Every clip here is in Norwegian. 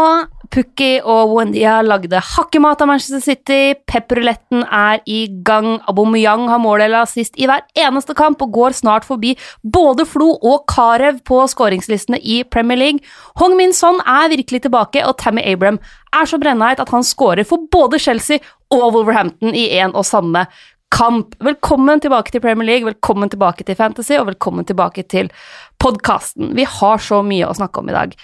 Hei. Pukki og Wendia lagde hakkemat av Manchester City. Pepperuletten er i gang. Aubameyang har mål eller assist i hver eneste kamp og går snart forbi både Flo og Karev på skåringslistene i Premier League. Hong Min Son er virkelig tilbake, og Tammy Abram er så brennheit at han skårer for både Chelsea og Wolverhampton i en og samme kamp. Velkommen tilbake til Premier League, velkommen tilbake til Fantasy, og velkommen tilbake til podkasten. Vi har så mye å snakke om i dag.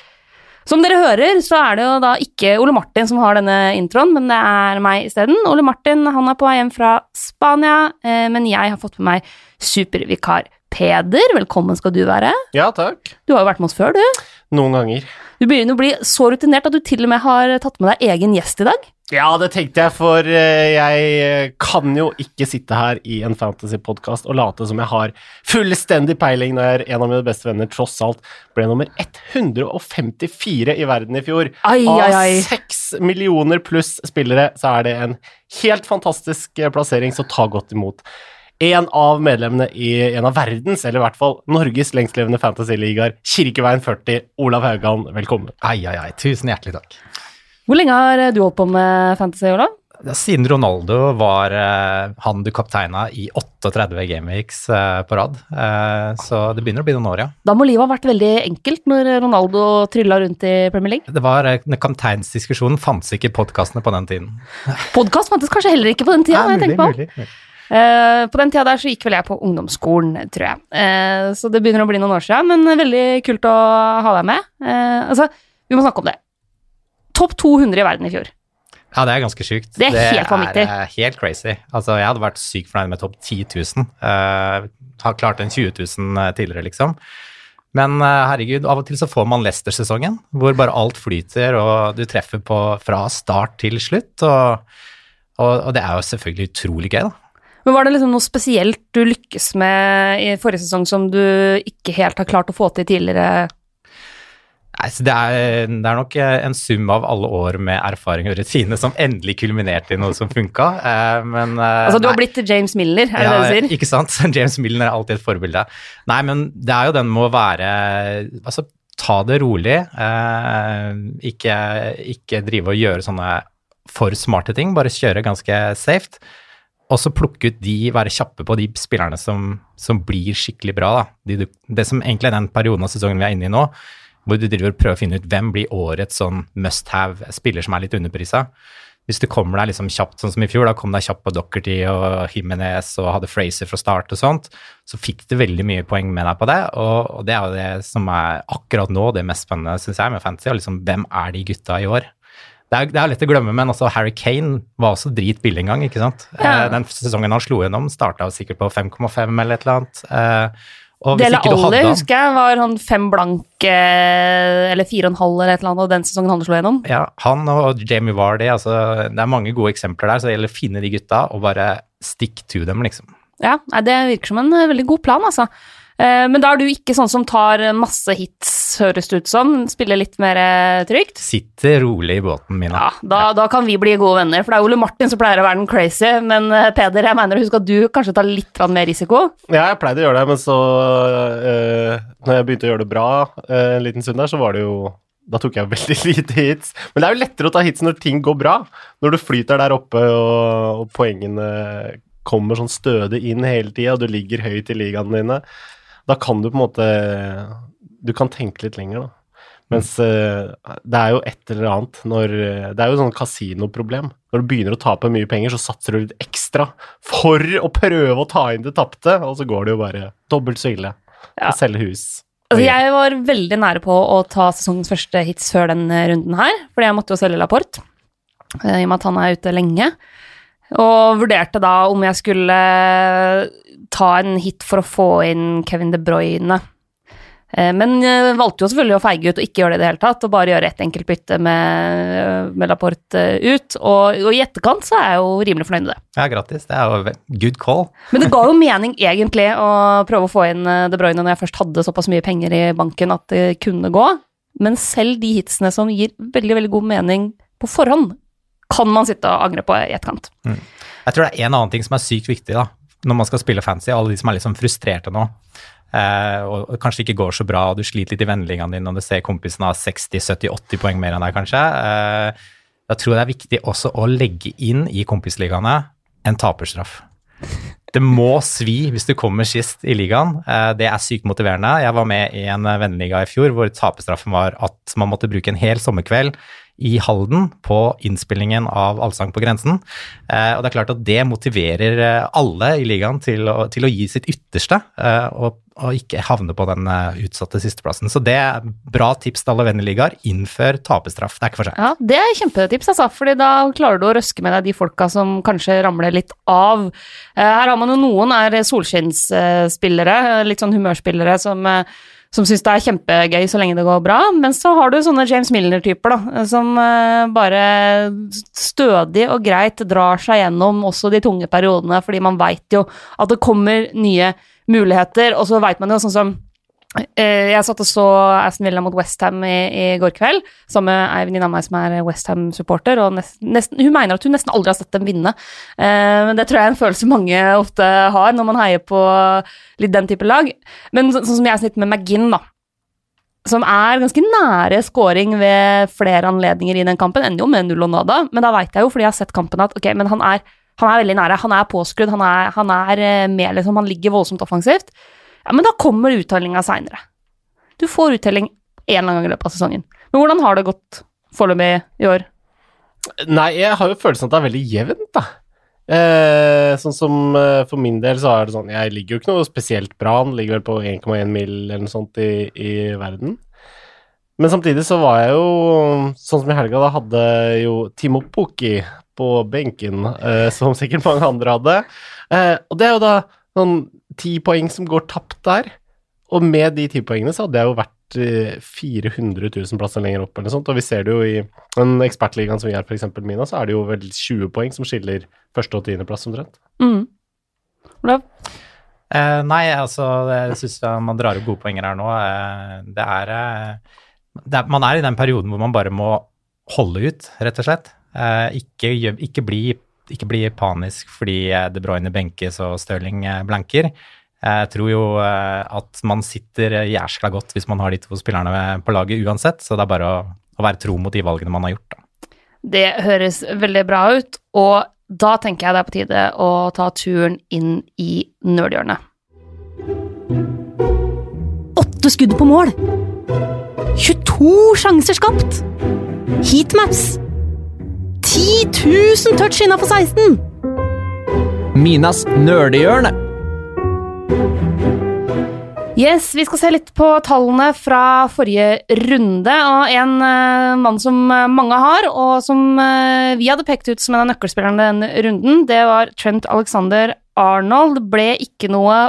Som dere hører, så er det jo da ikke Ole Martin som har denne introen, men det er meg isteden. Ole Martin han er på vei hjem fra Spania, eh, men jeg har fått med meg supervikar Peder. Velkommen skal du være. Ja, takk. Du har jo vært med oss før, du. Noen ganger. Du begynner å bli så rutinert at du til og med har tatt med deg egen gjest i dag. Ja, det tenkte jeg, for eh, jeg kan jo ikke sitte her i en fantasypodkast og late som jeg har fullstendig peiling når en av mine beste venner tross alt ble nummer 154 i verden i fjor. Ai, ai, ai. Av seks millioner pluss spillere, så er det en helt fantastisk eh, plassering, så ta godt imot. En av medlemmene i en av verdens, eller i hvert fall Norges lengstlevende fantasyligaer, Kirkeveien 40, Olav Haugan, velkommen. Ai, ai, ai. Tusen hjertelig takk. Hvor lenge har du holdt på med fantasy, Olav? Siden Ronaldo var eh, han du kapteina i 38 gameweeks eh, på rad. Eh, så det begynner å bli noen år, ja. Da må livet ha vært veldig enkelt når Ronaldo trylla rundt i Premier League. Det var eh, Kapteinsdiskusjonen fantes ikke i podkastene på den tiden. Podkast fantes kanskje heller ikke på den tida. Nei, mulig, jeg tenker på. mulig, mulig. Eh, på den tida der så gikk vel jeg på ungdomsskolen, tror jeg. Eh, så det begynner å bli noen år siden, men veldig kult å ha deg med. Eh, altså, vi må snakke om det. Topp 200 i verden i fjor. Ja, det er ganske sjukt. Det er helt vanvittig. er, eh, helt crazy. Altså, jeg hadde vært sykt fornøyd med topp 10 000. Uh, har klart en 20 000 tidligere, liksom. Men uh, herregud, av og til så får man Leicester-sesongen, hvor bare alt flyter, og du treffer på fra start til slutt. Og, og, og det er jo selvfølgelig utrolig gøy, da. Men var det liksom noe spesielt du lykkes med i forrige sesong som du ikke helt har klart å få til tidligere? Nei, så det, er, det er nok eh, en sum av alle år med erfaring og rutine som endelig kulminerte i noe som funka. Eh, men eh, Altså, du har nei. blitt James Milner, er det ja, det du sier? Ikke sant? James Milner er alltid et forbilde. Nei, men det er jo den med å være Altså, ta det rolig. Ikke, ikke drive og gjøre sånne for smarte ting, bare kjøre ganske safe. Og så plukke ut de, være kjappe på de spillerne som, som blir skikkelig bra. De, det som egentlig er den perioden av sesongen vi er inne i nå, hvor du driver og prøver å finne ut hvem blir årets sånn must have spiller som er litt underprisa. Hvis du kommer deg liksom kjapt, sånn som i fjor, da kom deg kjapt på Dockerty og Jimenez og hadde Fraser fra start og sånt, så fikk du veldig mye poeng med deg på det. Og, og det er jo det som er akkurat nå det mest spennende, syns jeg, med fantasy. Og liksom, hvem er de gutta i år? Det er, det er lett å glemme, men også Harry Kane var også dritbillig en gang, ikke sant? Ja. Eh, Den sesongen han slo gjennom, starta sikkert på 5,5 eller et eller annet. Eh, og Dele Alli husker jeg var han fem blank eh, eller fire og en halv eller et eller annet, og den sesongen han slo gjennom. Ja, han og Jamie Vardy, altså det er mange gode eksempler der, så det gjelder å finne de gutta og bare stick to dem, liksom. Ja, det virker som en veldig god plan, altså. Eh, Men da er du ikke sånn som tar masse hits, høres det ut som. Spiller litt mer eh, trygt. Sitter rolig i båten min. Ja, da, da kan vi bli gode venner, for det er Ole Martin som pleier å være den crazy. Men eh, Peder, jeg mener å huske at du kanskje tar litt mer risiko. Ja, jeg pleide å gjøre det, men så øh, Når jeg begynte å gjøre det bra øh, en liten stund der, så var det jo da tok jeg veldig lite hits. Men det er jo lettere å ta hits når ting går bra. Når du flyter der oppe og, og poengene kommer sånn stødig inn hele tida, og du ligger høyt i ligaene dine. Da kan du på en måte Du kan tenke litt lenger, da. Mens uh, det er jo et eller annet når Det er jo sånn kasinoproblem. Når du begynner å tape mye penger, så satser du litt ekstra for å prøve å ta inn det tapte, og så går det jo bare dobbelt så ille. Ja. Å selge hus. Altså, jeg var veldig nære på å ta sesongens første hits før den eh, runden her, fordi jeg måtte jo selge Laporte, eh, i og med at han er ute lenge. Og vurderte da om jeg skulle ta en hit for å få inn Kevin De Bruyne. Eh, Men eh, valgte jo selvfølgelig å feige ut og ikke gjøre det i det hele tatt, og bare gjøre ett enkelt bytte med, med Laporte eh, ut. Og, og i etterkant så er jeg jo rimelig fornøyd med det. Ja, grattis. Det er jo good call. Men det ga jo mening egentlig å prøve å få inn eh, De Bruyne når jeg først hadde såpass mye penger i banken at det kunne gå. Men selv de hitsene som gir veldig, veldig god mening på forhånd, kan man sitte og angre på i etterkant. Jeg tror det er en annen ting som er sykt viktig da, når man skal spille fancy, alle de som er litt sånn frustrerte nå. eh, og kanskje ikke går så bra, og du sliter litt i vennligene dine, og du ser kompisen har 60-70-80 poeng mer enn deg, kanskje, eh, da tror jeg det er viktig også å legge inn i kompisligaene en taperstraff. Det må svi hvis du kommer sist i ligaen. Eh, Det er sykt motiverende. Jeg var med i en vennliga i fjor hvor taperstraffen var at man måtte bruke en hel sommerkveld i Halden på innspillingen av Allsang på grensen. Eh, Og det er klart at det motiverer eh, alle i ligaen til å, til å gi sitt ytterste eh, og, og ikke havne på den utsatte sisteplassen. Så det er bra tips til alle venneligaer. Innfør taperstraff. Det er ikke for seg. Ja, det er kjempetips, altså, fordi da klarer du å røske med deg de folka som kanskje ramler litt av. Her har man jo noen er solskinnsspillere, litt sånn humørspillere som, som syns det er kjempegøy så lenge det går bra, men så har du sånne James Milner-typer, da, som eh, bare stødig og greit drar seg gjennom også de tunge periodene, fordi man veit jo at det kommer nye muligheter, og så veit man jo sånn som Jeg satt og så Aston Villa mot Westham i, i går kveld, sammen med ei venninne av meg som er Westham-supporter, og nest, nesten, hun mener at hun nesten aldri har sett dem vinne. Eh, det tror jeg er en følelse mange ofte har når man heier på litt den type lag. Men så, sånn som jeg sitter med McGinn, da, som er ganske nære scoring ved flere anledninger i den kampen, ender jo med null og nada, men da veit jeg jo, fordi jeg har sett kampen, at ok, men han er, han er veldig nære, han er påskrudd, han er, han er eh, med, liksom, han ligger voldsomt offensivt. Ja, men da kommer uttellinga seinere. Du får uttelling én eller annen gang i løpet av sesongen. Men hvordan har det gått foreløpig i år? Nei, jeg har jo følelsen at det er veldig jevnt, da. Eh, sånn som eh, for min del så er det sånn Jeg ligger jo ikke noe spesielt bra, han ligger vel på 1,1 mil eller noe sånt i, i verden. Men samtidig så var jeg jo Sånn som i helga, da hadde jo Timo Pukki på benken, eh, som sikkert mange andre hadde. Eh, og det er jo da sånn ti poeng som går tapt der. Og med de ti poengene så hadde jeg jo vært eh, 400 000 plasser lenger opp, eller noe sånt. Og vi ser det jo i den ekspertligaen som vi er, for eksempel Mina, så er det jo vel 20 poeng som skiller første og tiendeplass omtrent. Mm. Olav? Eh, nei, altså, jeg syns man drar opp gode poenger her nå. Eh, det, er, eh, det er Man er i den perioden hvor man bare må holde ut, rett og slett. Eh, ikke, ikke, bli, ikke bli panisk fordi eh, De Bruyne benkes og Stirling eh, blanker. Jeg tror jo eh, at man sitter jæskla godt hvis man har de to spillerne på laget uansett, så det er bare å, å være tro mot de valgene man har gjort. Da. Det høres veldig bra ut, og da tenker jeg det er på tide å ta turen inn i nerdhjørnet. Åtte skudd på mål! 22 sjanser skapt! Heatmaps! 10 000 touch innafor 16! Minas nerdehjørne. Yes, vi skal se litt på tallene fra forrige runde, og en uh, mann som eh, mange har, og som uh, vi hadde pekt ut som en av nøkkelspillerne denne runden, det var Trent Alexander Arnold. Det ble ikke noe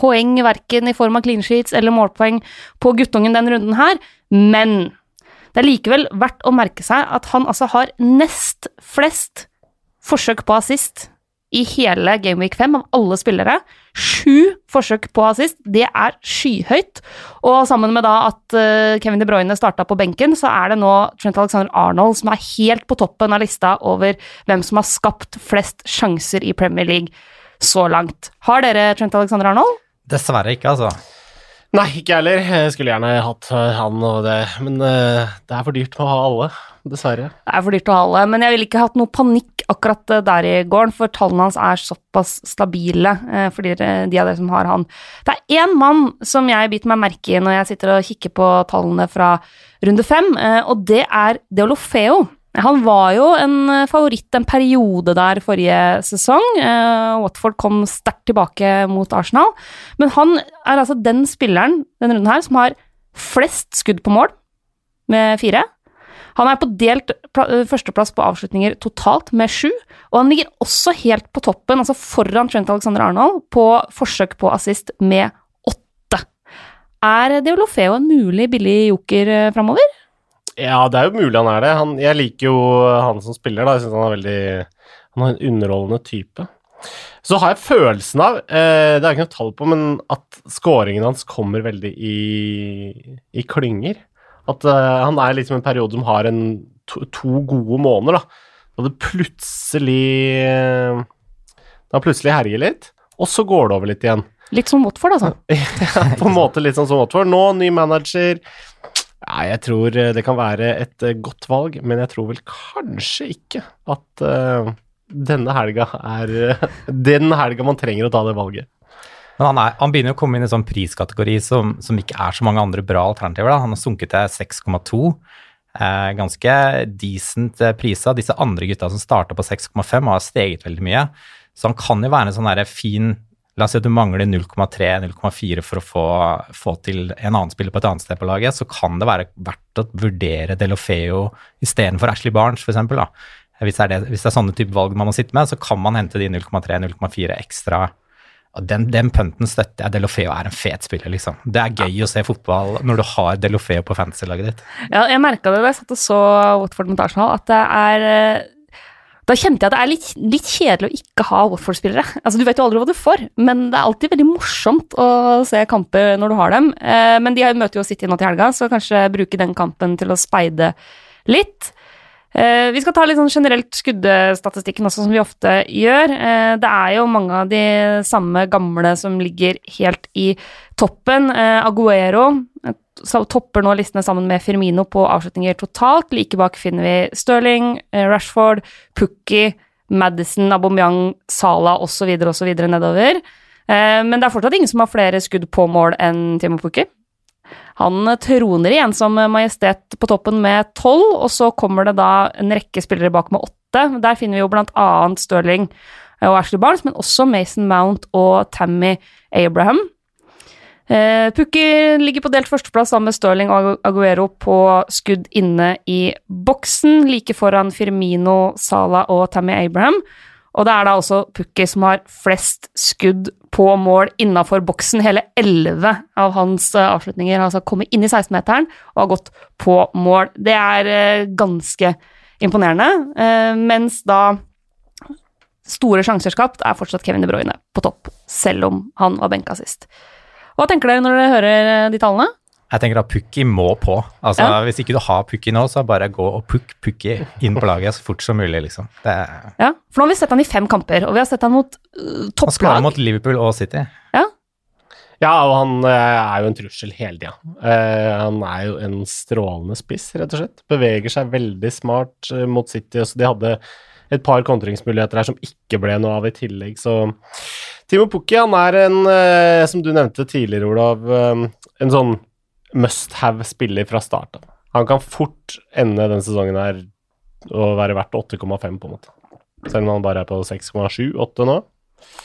poeng verken i form av clean sheets eller målpoeng på guttungen denne runden her, men det er likevel verdt å merke seg at han altså har nest flest forsøk på assist i hele Gameweek 5 av alle spillere. Sju forsøk på assist, det er skyhøyt. Og sammen med da at eh, Kevin De Bruyne starta på benken, så er det nå Trent Alexander Arnold som er helt på toppen av lista over hvem som har skapt flest sjanser i Premier League så langt. Har dere Trent Alexander Arnold? Dessverre ikke, altså. Nei, ikke jeg heller. Jeg skulle gjerne hatt eh, han og det, men uh, det er for dyrt å ha alle, dessverre. Det er for dyrt å ha alle, men jeg ville ikke hatt noe panikk akkurat eh, der i gården, for tallene hans er såpass stabile uh, for de, de av dere som har han. Det er én mann som jeg biter meg merke i når jeg sitter og kikker på tallene fra runde fem, uh, og det er Deolofeo. Han var jo en eh, favoritt en periode der forrige sesong. Eh, Watford kom sterkt tilbake mot Arsenal. Men han er altså den spilleren denne runden her som har flest skudd på mål, med fire. Han er på delt eh, førsteplass på avslutninger totalt, med sju. Og han ligger også helt på toppen, altså foran Trent Alexander Arnold, på forsøk på assist med åtte. Er Deolofeo en mulig billig joker framover? Ja, det er jo mulig han er det. Han, jeg liker jo han som spiller, da. Jeg syns han er veldig Han har en underholdende type. Så har jeg følelsen av, eh, det er ikke noe tall på, men at scoringen hans kommer veldig i, i klynger. At eh, han er liksom en periode som har en, to, to gode måneder, da. Da det plutselig Da han plutselig herjer litt, og så går det over litt igjen. Litt som Watford, altså. på en måte litt sånn som Watford. Nå ny manager. Ja, jeg tror eh, det kan være et eh, godt valg, men jeg tror vel kanskje ikke at uh, denne helga er uh, den helga man trenger å ta det valget. Men han, er, han begynner å komme inn i en sånn priskategori som, som ikke er så mange andre bra alternativer. Da. Han har sunket til 6,2. Eh, ganske decent priser. Disse andre gutta som starta på 6,5, har steget veldig mye. Så han kan jo være en sånn fin La oss si at du mangler 0,3-0,4 for å få, få til en annen spiller på et annet sted på laget, så kan det være verdt å vurdere Delofeo istedenfor Ashley Barnes, f.eks. Hvis, hvis det er sånne type valg man må sitte med, så kan man hente de 0,3-0,4 ekstra. Den, den punten støtter jeg. Delofeo er en fet spiller, liksom. Det er gøy å se fotball når du har Delofeo på fantasy-laget ditt. Ja, jeg merka det da jeg satt og så Watford mot Arsenal, at det er eh, Da kjente jeg at det er litt, litt kjedelig å ikke ha Watford-spillere. Altså, Du vet jo aldri hva du får, men det er alltid veldig morsomt å se kamper når du har dem. Eh, Men de møter jo City nå til helga, så kanskje bruke den kampen til å speide litt. Eh, Vi skal ta litt sånn generelt skuddestatistikken også, som vi ofte gjør. Eh, Det er jo mange av de samme gamle som ligger helt i toppen. Eh, Aguero topper nå listene sammen med Firmino på avslutninger totalt. Like bak finner vi Stirling, eh, Rashford, Pukki, Madison, Aubameyang, Salah osv. osv. nedover. Men det er fortsatt ingen som har flere skudd på mål enn Timo Pukki. Han troner igjen som majestet på toppen med tolv, og så kommer det da en rekke spillere bak med åtte. Der finner vi jo blant annet Stirling og Ashley Barnes, men også Mason Mount og Tammy Abraham. Eh, Pukki ligger på delt førsteplass sammen med Stirling og Aguero på skudd inne i boksen, like foran Firmino, Sala og Tammy Abraham. Og det er da også Pukki som har flest skudd på mål innafor boksen. Hele elleve av hans eh, avslutninger har altså kommet inn i 16-meteren og har gått på mål. Det er eh, ganske imponerende. Eh, mens da store sjanser skapt er fortsatt Kevin De Bruyne på topp, selv om han var benka sist. Hva tenker dere når dere hører de tallene? Jeg tenker at Pukki må på. Altså, Ja. Hvis ikke du har Pukki nå, så bare gå og pukk Pukki inn på laget så fort som mulig, liksom. Det, Ja, for nå har vi sett han i fem kamper, og vi har sett han mot uh, han skåra mot Liverpool og City. Ja, Ja, og han uh, er jo en trussel hele tida. Uh, han er jo en strålende spiss, rett og slett. Beveger seg veldig smart eh, mot City. Så de hadde et par kontringsmuligheter her som ikke ble noe av i tillegg, så Timo Pukki, han er en, eh, som du nevnte tidligere, Olav, eh, en sånn must have-spiller fra start av. Han kan fort ende denne sesongen her og være verdt 8,5, på en måte. Selv om han bare er på 6,7-8 nå.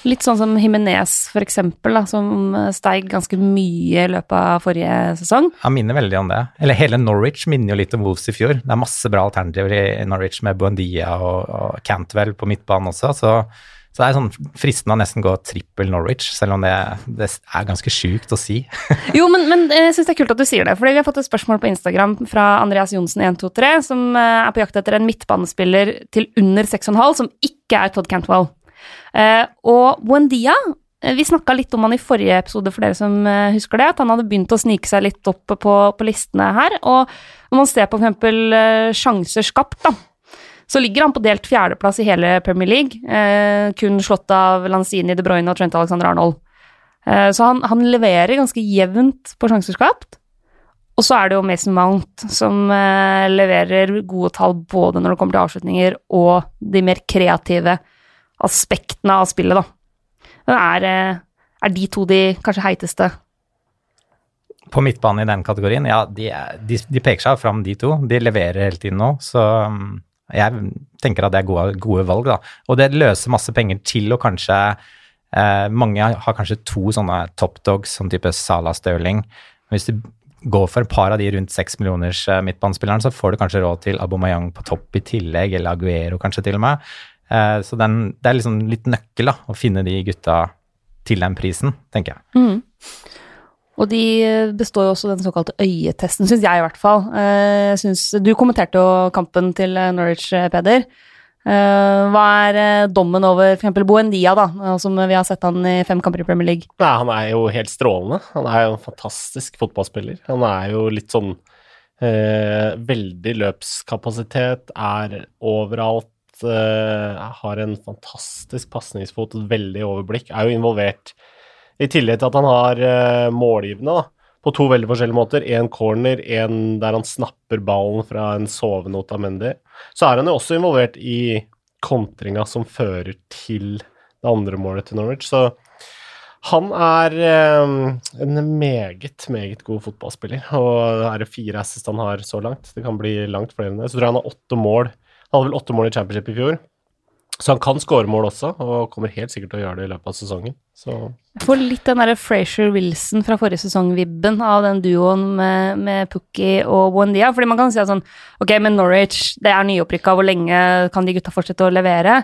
Litt sånn som Jimenez, for eksempel, da, som steig ganske mye i løpet av forrige sesong. Han minner veldig om det. Eller hele Norwich minner jo litt om Wolves i fjor. Det er masse bra alternativer i Norwich med Buendia og, og Cantwell på midtbanen også, så, så det er sånn fristende å nesten gå trippel Norwich, selv om det, det er ganske sjukt å si. Jo, men, men jeg syns det er kult at du sier det, fordi vi har fått et spørsmål på Instagram fra Andreas Johnsen123, som uh, er på jakt etter en midtbanespiller til under 6,5 som ikke er Todd Cantwell. Eh, og Buendia eh, vi snakka litt om han i forrige episode, for dere som eh, husker det. At han hadde begynt å snike seg litt opp på, på listene her. Og når man ser på f.eks. Sjanser skapt, da, så ligger han på delt fjerdeplass i hele Premier League. Eh, kun slått av Lanzini, De Bruyne og Trent Alexander Arnold. Eh, så han, han leverer ganske jevnt på sjanser skapt. Og så er det jo Mason Mount som eh, leverer gode tall både når det kommer til avslutninger og de mer kreative aspektene av spillet, da. Men er, eh, er de to de kanskje heiteste? På midtbane i den kategorien, ja, de, de, de peker seg fram, de to. De leverer hele tiden nå, så um, jeg tenker at det er gode, gode valg, da. Og det løser masse penger til å kanskje eh, Mange har kanskje to sånne top dogs, sånn type Sala Stirling. Hvis du går for et par av de rundt seks millioners eh, midtbanespilleren, så får du kanskje råd til Abomayang på topp i tillegg, eller Aguero kanskje til og med. Eh, så den, det er liksom litt nøkkel, da, å finne de gutta til den prisen, tenker jeg. Og de består jo også den såkalte øyetesten, syns jeg i hvert fall. Eh, synes, du kommenterte jo kampen til eh, Norwich, eh, Peder. Eh, Hva er eh, dommen over f.eks. Boendia, da, eh, som vi har sett han i fem kamper i Premier League? Nei, han er jo helt strålende. Han er jo en fantastisk fotballspiller. Han er jo litt sånn eh, Veldig løpskapasitet, er overalt. Eh, har en fantastisk pasningsfot, veldig overblikk. Er jo involvert I tillegg til at han har uh, målgivende, da. På to veldig forskjellige måter. Én corner, én der han snapper ballen fra en sovende Otamendi. Så er han jo også involvert i kontringa som fører til det andre målet til Norwich. Så han er uh, en meget, meget god fotballspiller. Og er det fire assist han har så langt. Det kan bli langt flere enn det. Så tror jeg han har åtte mål. Han hadde vel åtte mål i championship i fjor. Så han kan skåre mål også, og kommer helt sikkert til å gjøre det i løpet av sesongen. Så Jeg får litt den derre Frazier Wilson fra forrige sesong-vibben av den duoen med, med Pukki og Buendia. Fordi man kan si at sånn Ok, men Norwich, det er nyopprykka, hvor lenge kan de gutta fortsette å levere?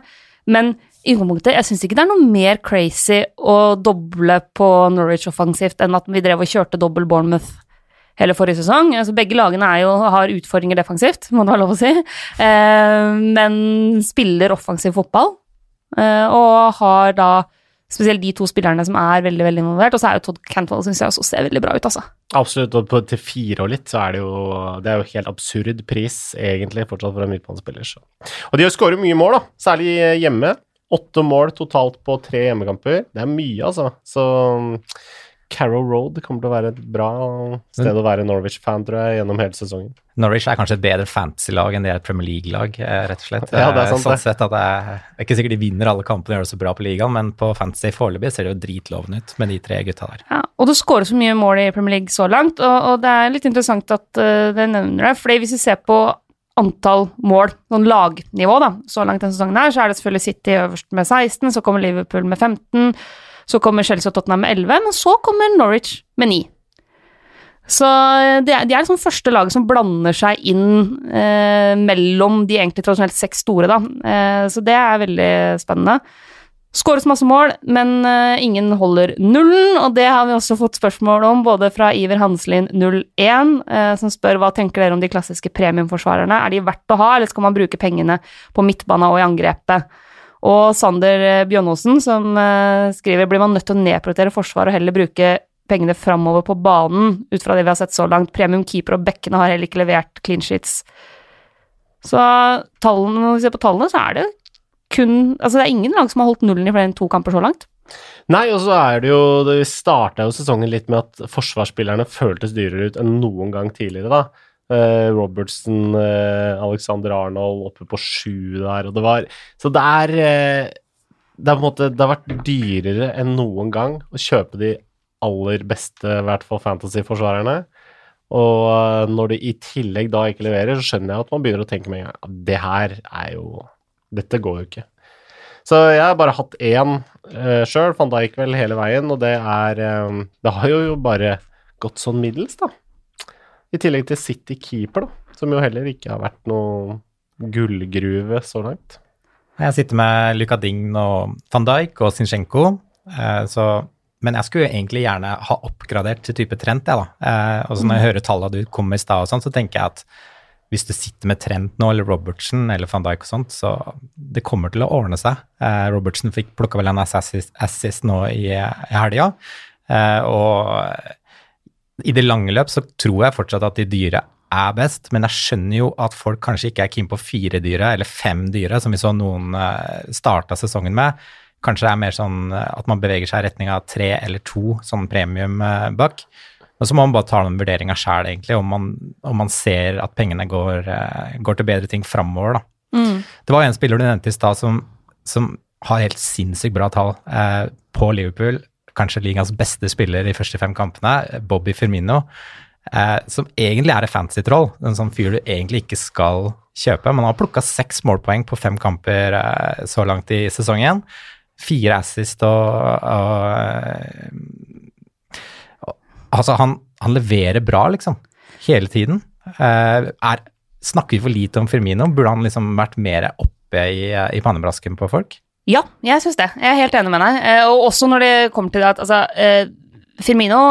Men i utgangspunktet, jeg syns ikke det er noe mer crazy å doble på Norwich offensivt enn at vi drev og kjørte dobbel Bournemouth hele forrige sesong. Altså, begge lagene jo, har utfordringer defensivt, må det være lov å si, eh, men spiller offensiv fotball. Eh, og har da spesielt de to spillerne som er veldig veldig involvert. Og så er jo Todd Cantwell syns jeg også ser veldig bra ut, altså. Absolutt, og på, til fire og litt så er det jo Det er jo helt absurd pris, egentlig, fortsatt for en midtbanespiller. Og de skårer mye mål, da, særlig hjemme. Åtte mål totalt på tre hjemmekamper. Det er mye, altså. Så Carrow Road kommer til å være et bra sted å være Norwich-fan, tror jeg, gjennom hele sesongen. Norwich er kanskje et bedre fantasy-lag enn det er et Premier League-lag, eh, rett og slett. Ja, det er sant, sånn sett at det er, det er ikke sikkert de vinner alle kampene og gjør det så bra på ligaen, men på fantasy foreløpig ser det jo dritlovende ut med de tre gutta der. Ja, og du skårer så mye mål i Premier League så langt, og, og det er litt interessant at uh, det nevner deg, fordi hvis vi ser på antall mål, sånn lagnivå, da, så langt denne sesongen her, så er det selvfølgelig City øverst med 16, så kommer Liverpool med 15. Så kommer Chelsea og Tottenham med 11, men så kommer Norwich med 9. Så de er, de er liksom første laget som blander seg inn eh, mellom de egentlig tradisjonelt seks store, da. Eh, så det er veldig spennende. Skåres masse mål, men eh, ingen holder nullen, og det har vi også fått spørsmål om, både fra Iver Hanselin 01, eh, som spør hva tenker dere om de klassiske premiumforsvarerne. Er de verdt å ha, eller skal man bruke pengene på midtbana og i angrepet? Og Sander eh, Bjørnåsen som uh, skriver blir man nødt til å nedprioritere forsvaret og heller bruke pengene framover på banen, ut fra det vi har sett så langt. Premium keeper og bekkene har heller ikke levert clean sheets. Så tallene, når vi ser på tallene, så er det kun Altså det er ingen lag som har holdt nullen i flere enn to kamper så langt. Nei, og så er det jo Det starta jo sesongen litt med at forsvarsspillerne føltes dyrere ut enn noen gang tidligere, da. Uh, Robertson, uh, Alexander Arnold oppe på sju der, og det var Så det er uh, Det er på en måte Det har vært dyrere enn noen gang å kjøpe de aller beste, i hvert fall fantasy-forsvarerne. Og når de i tillegg da ikke leverer, så skjønner jeg at man begynner å tenke med en gang det her er jo Dette går jo ikke. Så jeg har bare hatt én uh, sjøl, van Dijk vel hele veien, og det er Det har jo bare gått sånn middels, da. I tillegg til City Keeper, da, som jo heller ikke har vært noe gullgruve så langt. Jeg sitter med Luka Dign og van Dijk og Zinchenko, eh, så men jeg skulle jo egentlig gjerne ha oppgradert til type Trent, jeg, da. Eh, og så når jeg hører tallene du kom med i stad og sånn, så tenker jeg at hvis du sitter med Trent nå, eller Robertsen eller van Dijk og sånt, så det kommer til å ordne seg. Eh, Robertsen fikk plukka vel en assist, assist nå i, i helga, eh, og i det lange løp så tror jeg fortsatt at de dyre er best, men jeg skjønner jo at folk kanskje ikke er keen på fire dyre eller fem dyre, som vi så noen uh, starta sesongen med. Kanskje det er mer sånn eh, at man beveger seg i retning av tre eller to sånn premium uh, buck. Og så må man bare ta den vurderinga sjæl, egentlig, om man, om man, ser at pengene går, går til bedre ting framover, da. Mm. Det var en spiller du nevnte i stad som, som, har helt sinnssykt bra tall eh, på Liverpool kanskje ligas beste spiller i første fem kampene, Bobby Firmino, eh, som egentlig er et fancy-troll. En sånn fyr du egentlig ikke skal kjøpe. Men han har plukka seks målpoeng på fem kamper eh, så langt i sesongen. Fire assist og, og, og Altså, han, han, leverer bra, liksom. Hele tiden. Eh, er, snakker vi for lite om Firmino? Burde han liksom vært mer oppe i, i pannebrasken på folk? Ja, jeg syns det. Jeg er helt enig med deg. Eh, og også når det kommer til det at altså, eh, Firmino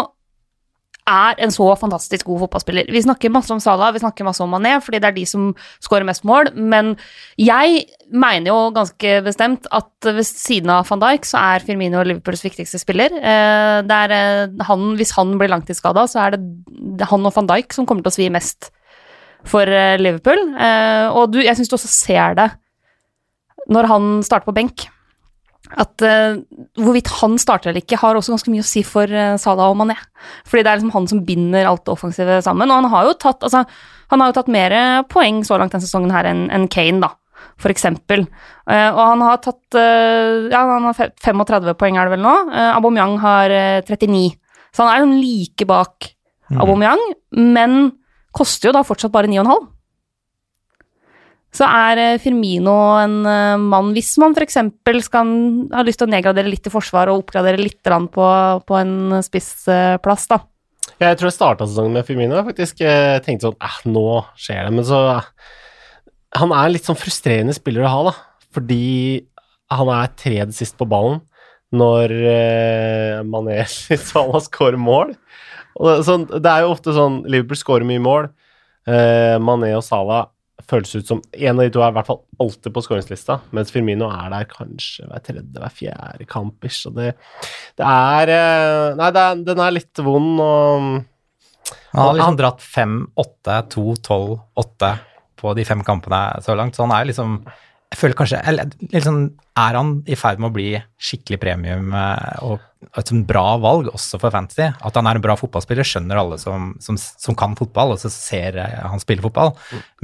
er en så fantastisk god fotballspiller. Vi snakker masse om Salah, vi snakker masse om Mané, fordi det er de som skårer mest mål, men jeg mener jo ganske bestemt at ved siden av van Dijk så er Firmino Liverpools viktigste spiller. Eh, der han, hvis han blir langtidsskada, så er det han og van Dijk som kommer til å svi mest for Liverpool. Og du, jeg syns du også ser det når han starter på benk. at uh, hvorvidt han starter eller ikke, har også ganske mye å si for uh, Salah og Mané. Fordi det er liksom han som binder alt det offensive sammen. Og han har jo tatt, altså, han har jo tatt mer poeng så langt denne sesongen her enn en Kane, da. For eksempel. Uh, og han har tatt Ja, han har 35 poeng, er det vel nå. Aubameyang har eh, 39. Så han er jo like bak Aubameyang, men koster jo da fortsatt bare 9,5. Så er eh, Firmino en eh, mann Hvis man f.eks. ha lyst til å nedgradere litt i forsvar og oppgradere litt på, på en spissplass, da. Jeg tror jeg starta sesongen med Firmino. Jeg faktisk tenkte sånn eh, Nå skjer det. Men så Han er en litt sånn frustrerende spiller å ha, da. Fordi han er tredje sist på ballen når eh, Mané Salah skårer mål. Og det, så, det er jo ofte sånn Liverpool skårer mye mål. Eh, Mané og Salah føles ut som En av de to er i hvert fall alltid på skåringslista, mens Firmino er der kanskje hver tredje, hver fjerde kamp. Og det, det er eh, Nei, det er, den er litt vond og Han har liksom dratt 5, 8, 2, 12, 8 på de fem kampene så langt, så han er liksom jeg føler kanskje, eller liksom, Er han i ferd med å bli skikkelig premium eh, og et sånn bra valg også for fantasy? At han er en bra fotballspiller, skjønner alle som, som, som kan fotball, og så ser han spille fotball.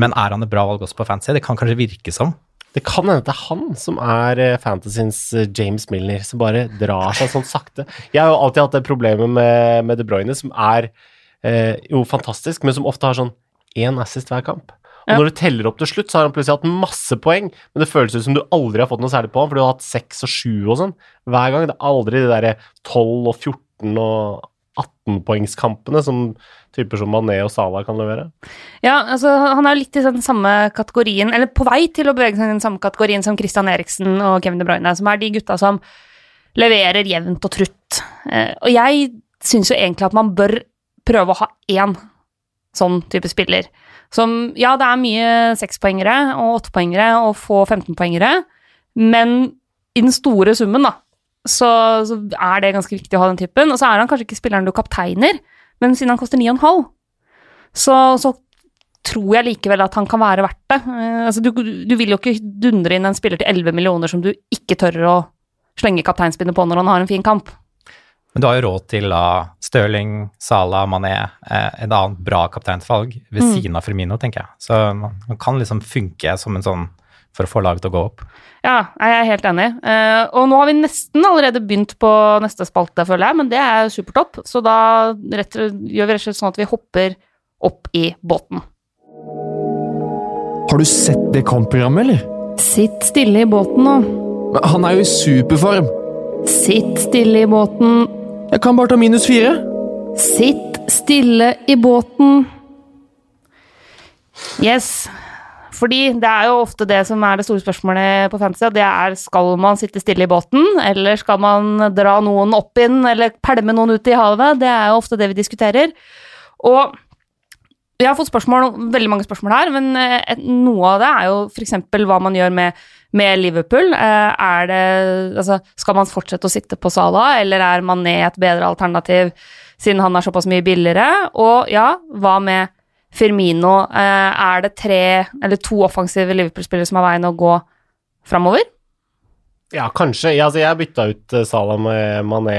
Men er han et bra valg også på fantasy? Det kan kanskje virke som. Det kan hende det er han som er eh, fantasyens eh, James Milner, som bare drar seg sånn sakte. Jeg har jo alltid hatt det problemet med, med De Bruyne, som er eh, jo fantastisk, men som ofte har sånn én assist hver kamp. Og Ja. når du teller opp til slutt, så har han plutselig hatt masse poeng, men det føles ut som du aldri har fått noe særlig på han, for du har hatt seks og sju og sånn hver gang. Det er aldri de derre 12 og 14 og 18-poengskampene som typer som Mané og Salah kan levere. Ja, altså han er litt i den samme kategorien, eller på vei til å bevege seg i den samme kategorien som Christian Eriksen og Kevin De Bruyne, som er de gutta som leverer jevnt og trutt. Eh, og jeg syns jo egentlig at man bør prøve å ha én sånn type spiller. Som, ja, det er mye sekspoengere og åttepoengere og få 15-poengere, men i den store summen, da, så, så er det ganske viktig å ha den typen. Og så er han kanskje ikke spilleren du kapteiner, men siden han koster 9,5, så, så tror jeg likevel at han kan være verdt det. Eh, altså, du, du vil jo ikke dundre inn en spiller til 11 millioner som du ikke tør å slenge kapteinspinnet på når han har en fin kamp. Men du har jo råd til da Stirling, Salah, Mané, eh, et annet bra kapteinsvalg ved Mm. siden av Firmino, tenker jeg. Så man, kan liksom funke som en sånn for å få laget til å gå opp. Ja, jeg er helt enig. Eh, og nå har vi nesten allerede begynt på neste spalte, føler jeg, men det er supertopp. Så da rett, gjør vi rett og slett sånn at vi hopper opp i båten. Har du sett det kampprogrammet, eller? Sitt stille i båten nå. Men Han er jo i superform. Sitt stille i båten. Jeg kan bare ta minus fire. Sitt stille i båten. Yes. Fordi det er jo ofte det som er det store spørsmålet på fantasy. Det er skal man sitte stille i båten, eller skal man dra noen opp inn, eller pælme noen ut i havet? Det er jo ofte det vi diskuterer. Og jeg har fått spørsmål, veldig mange spørsmål her, men eh, noe av det er jo f.eks. hva man gjør med, med Liverpool. Eh, Er det, altså, skal man fortsette å sitte på Salah, eller er Mané et bedre alternativ siden han er såpass mye billigere? Og ja, hva med Firmino? Eh, Er det tre eller to offensive Liverpool-spillere som er veien å gå framover? Ja, kanskje. Ja, altså, jeg bytta ut Sala Salah med Mané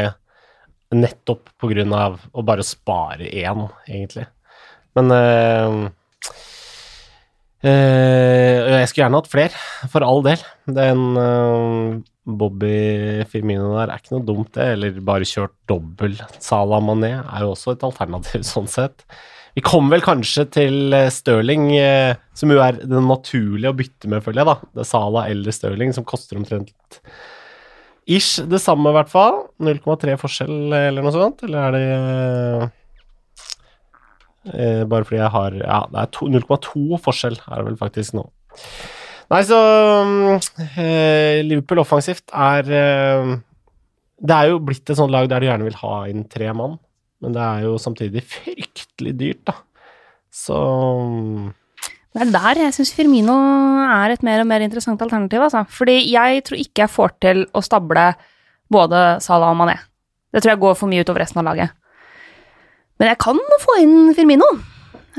nettopp på grunn av å bare spare én, egentlig. Men eh, Jeg skulle gjerne hatt flere, for all del. Den eh, Bobby Firmino der er ikke noe dumt, det. Eller bare kjørt dobbel Salah Mané er jo også et alternativ, sånn sett. Vi kommer vel kanskje til eh, Stirling, som jo er den naturlige å bytte med, føler jeg. da. Det er Salah eller Stirling, som koster omtrent ish det samme, i hvert fall. 0,3 forskjell, eller noe sånt. Eller er det eh, Bare fordi jeg har Ja, det er 0,2 forskjell, er det vel faktisk nå. Nei, så mm, eh, Liverpool offensivt er eh, Det er jo blitt et sånt lag der du gjerne vil ha inn tre mann, men det er jo samtidig fryktelig dyrt, da. Så mm, Det er der jeg syns Firmino er et mer og mer interessant alternativ. Altså. Fordi jeg tror ikke jeg får til å stable både Salah og Mané. Det tror jeg går for mye utover resten av laget. Men jeg kan få inn Firmino.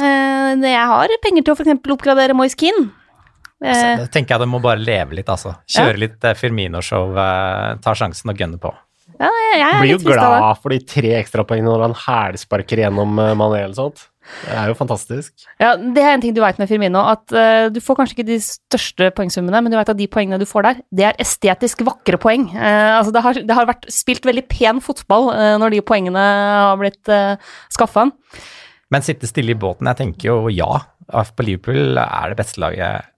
Eh, Jeg har penger til å f.eks. oppgradere Moise Keane. Så Eh, tenker jeg det må bare leve litt, altså. Kjøre litt eh, Firmino-show, eh, ta sjansen og gønne på. ja, jeg er Blir jo glad for de tre ekstrapoengene når han hælsparker gjennom Mané eller sånt. Det er jo fantastisk. Ja, Det er en ting du veit med Firmino, at uh, du får kanskje ikke de største poengsummene, men du veit at de poengene du får der, det er estetisk vakre poeng. Uh, altså det har, det har vært spilt veldig pen fotball uh, når de poengene har blitt uh, skaffa. Men sitte stille i båten, jeg tenker jo ja. AFP Liverpool er det beste laget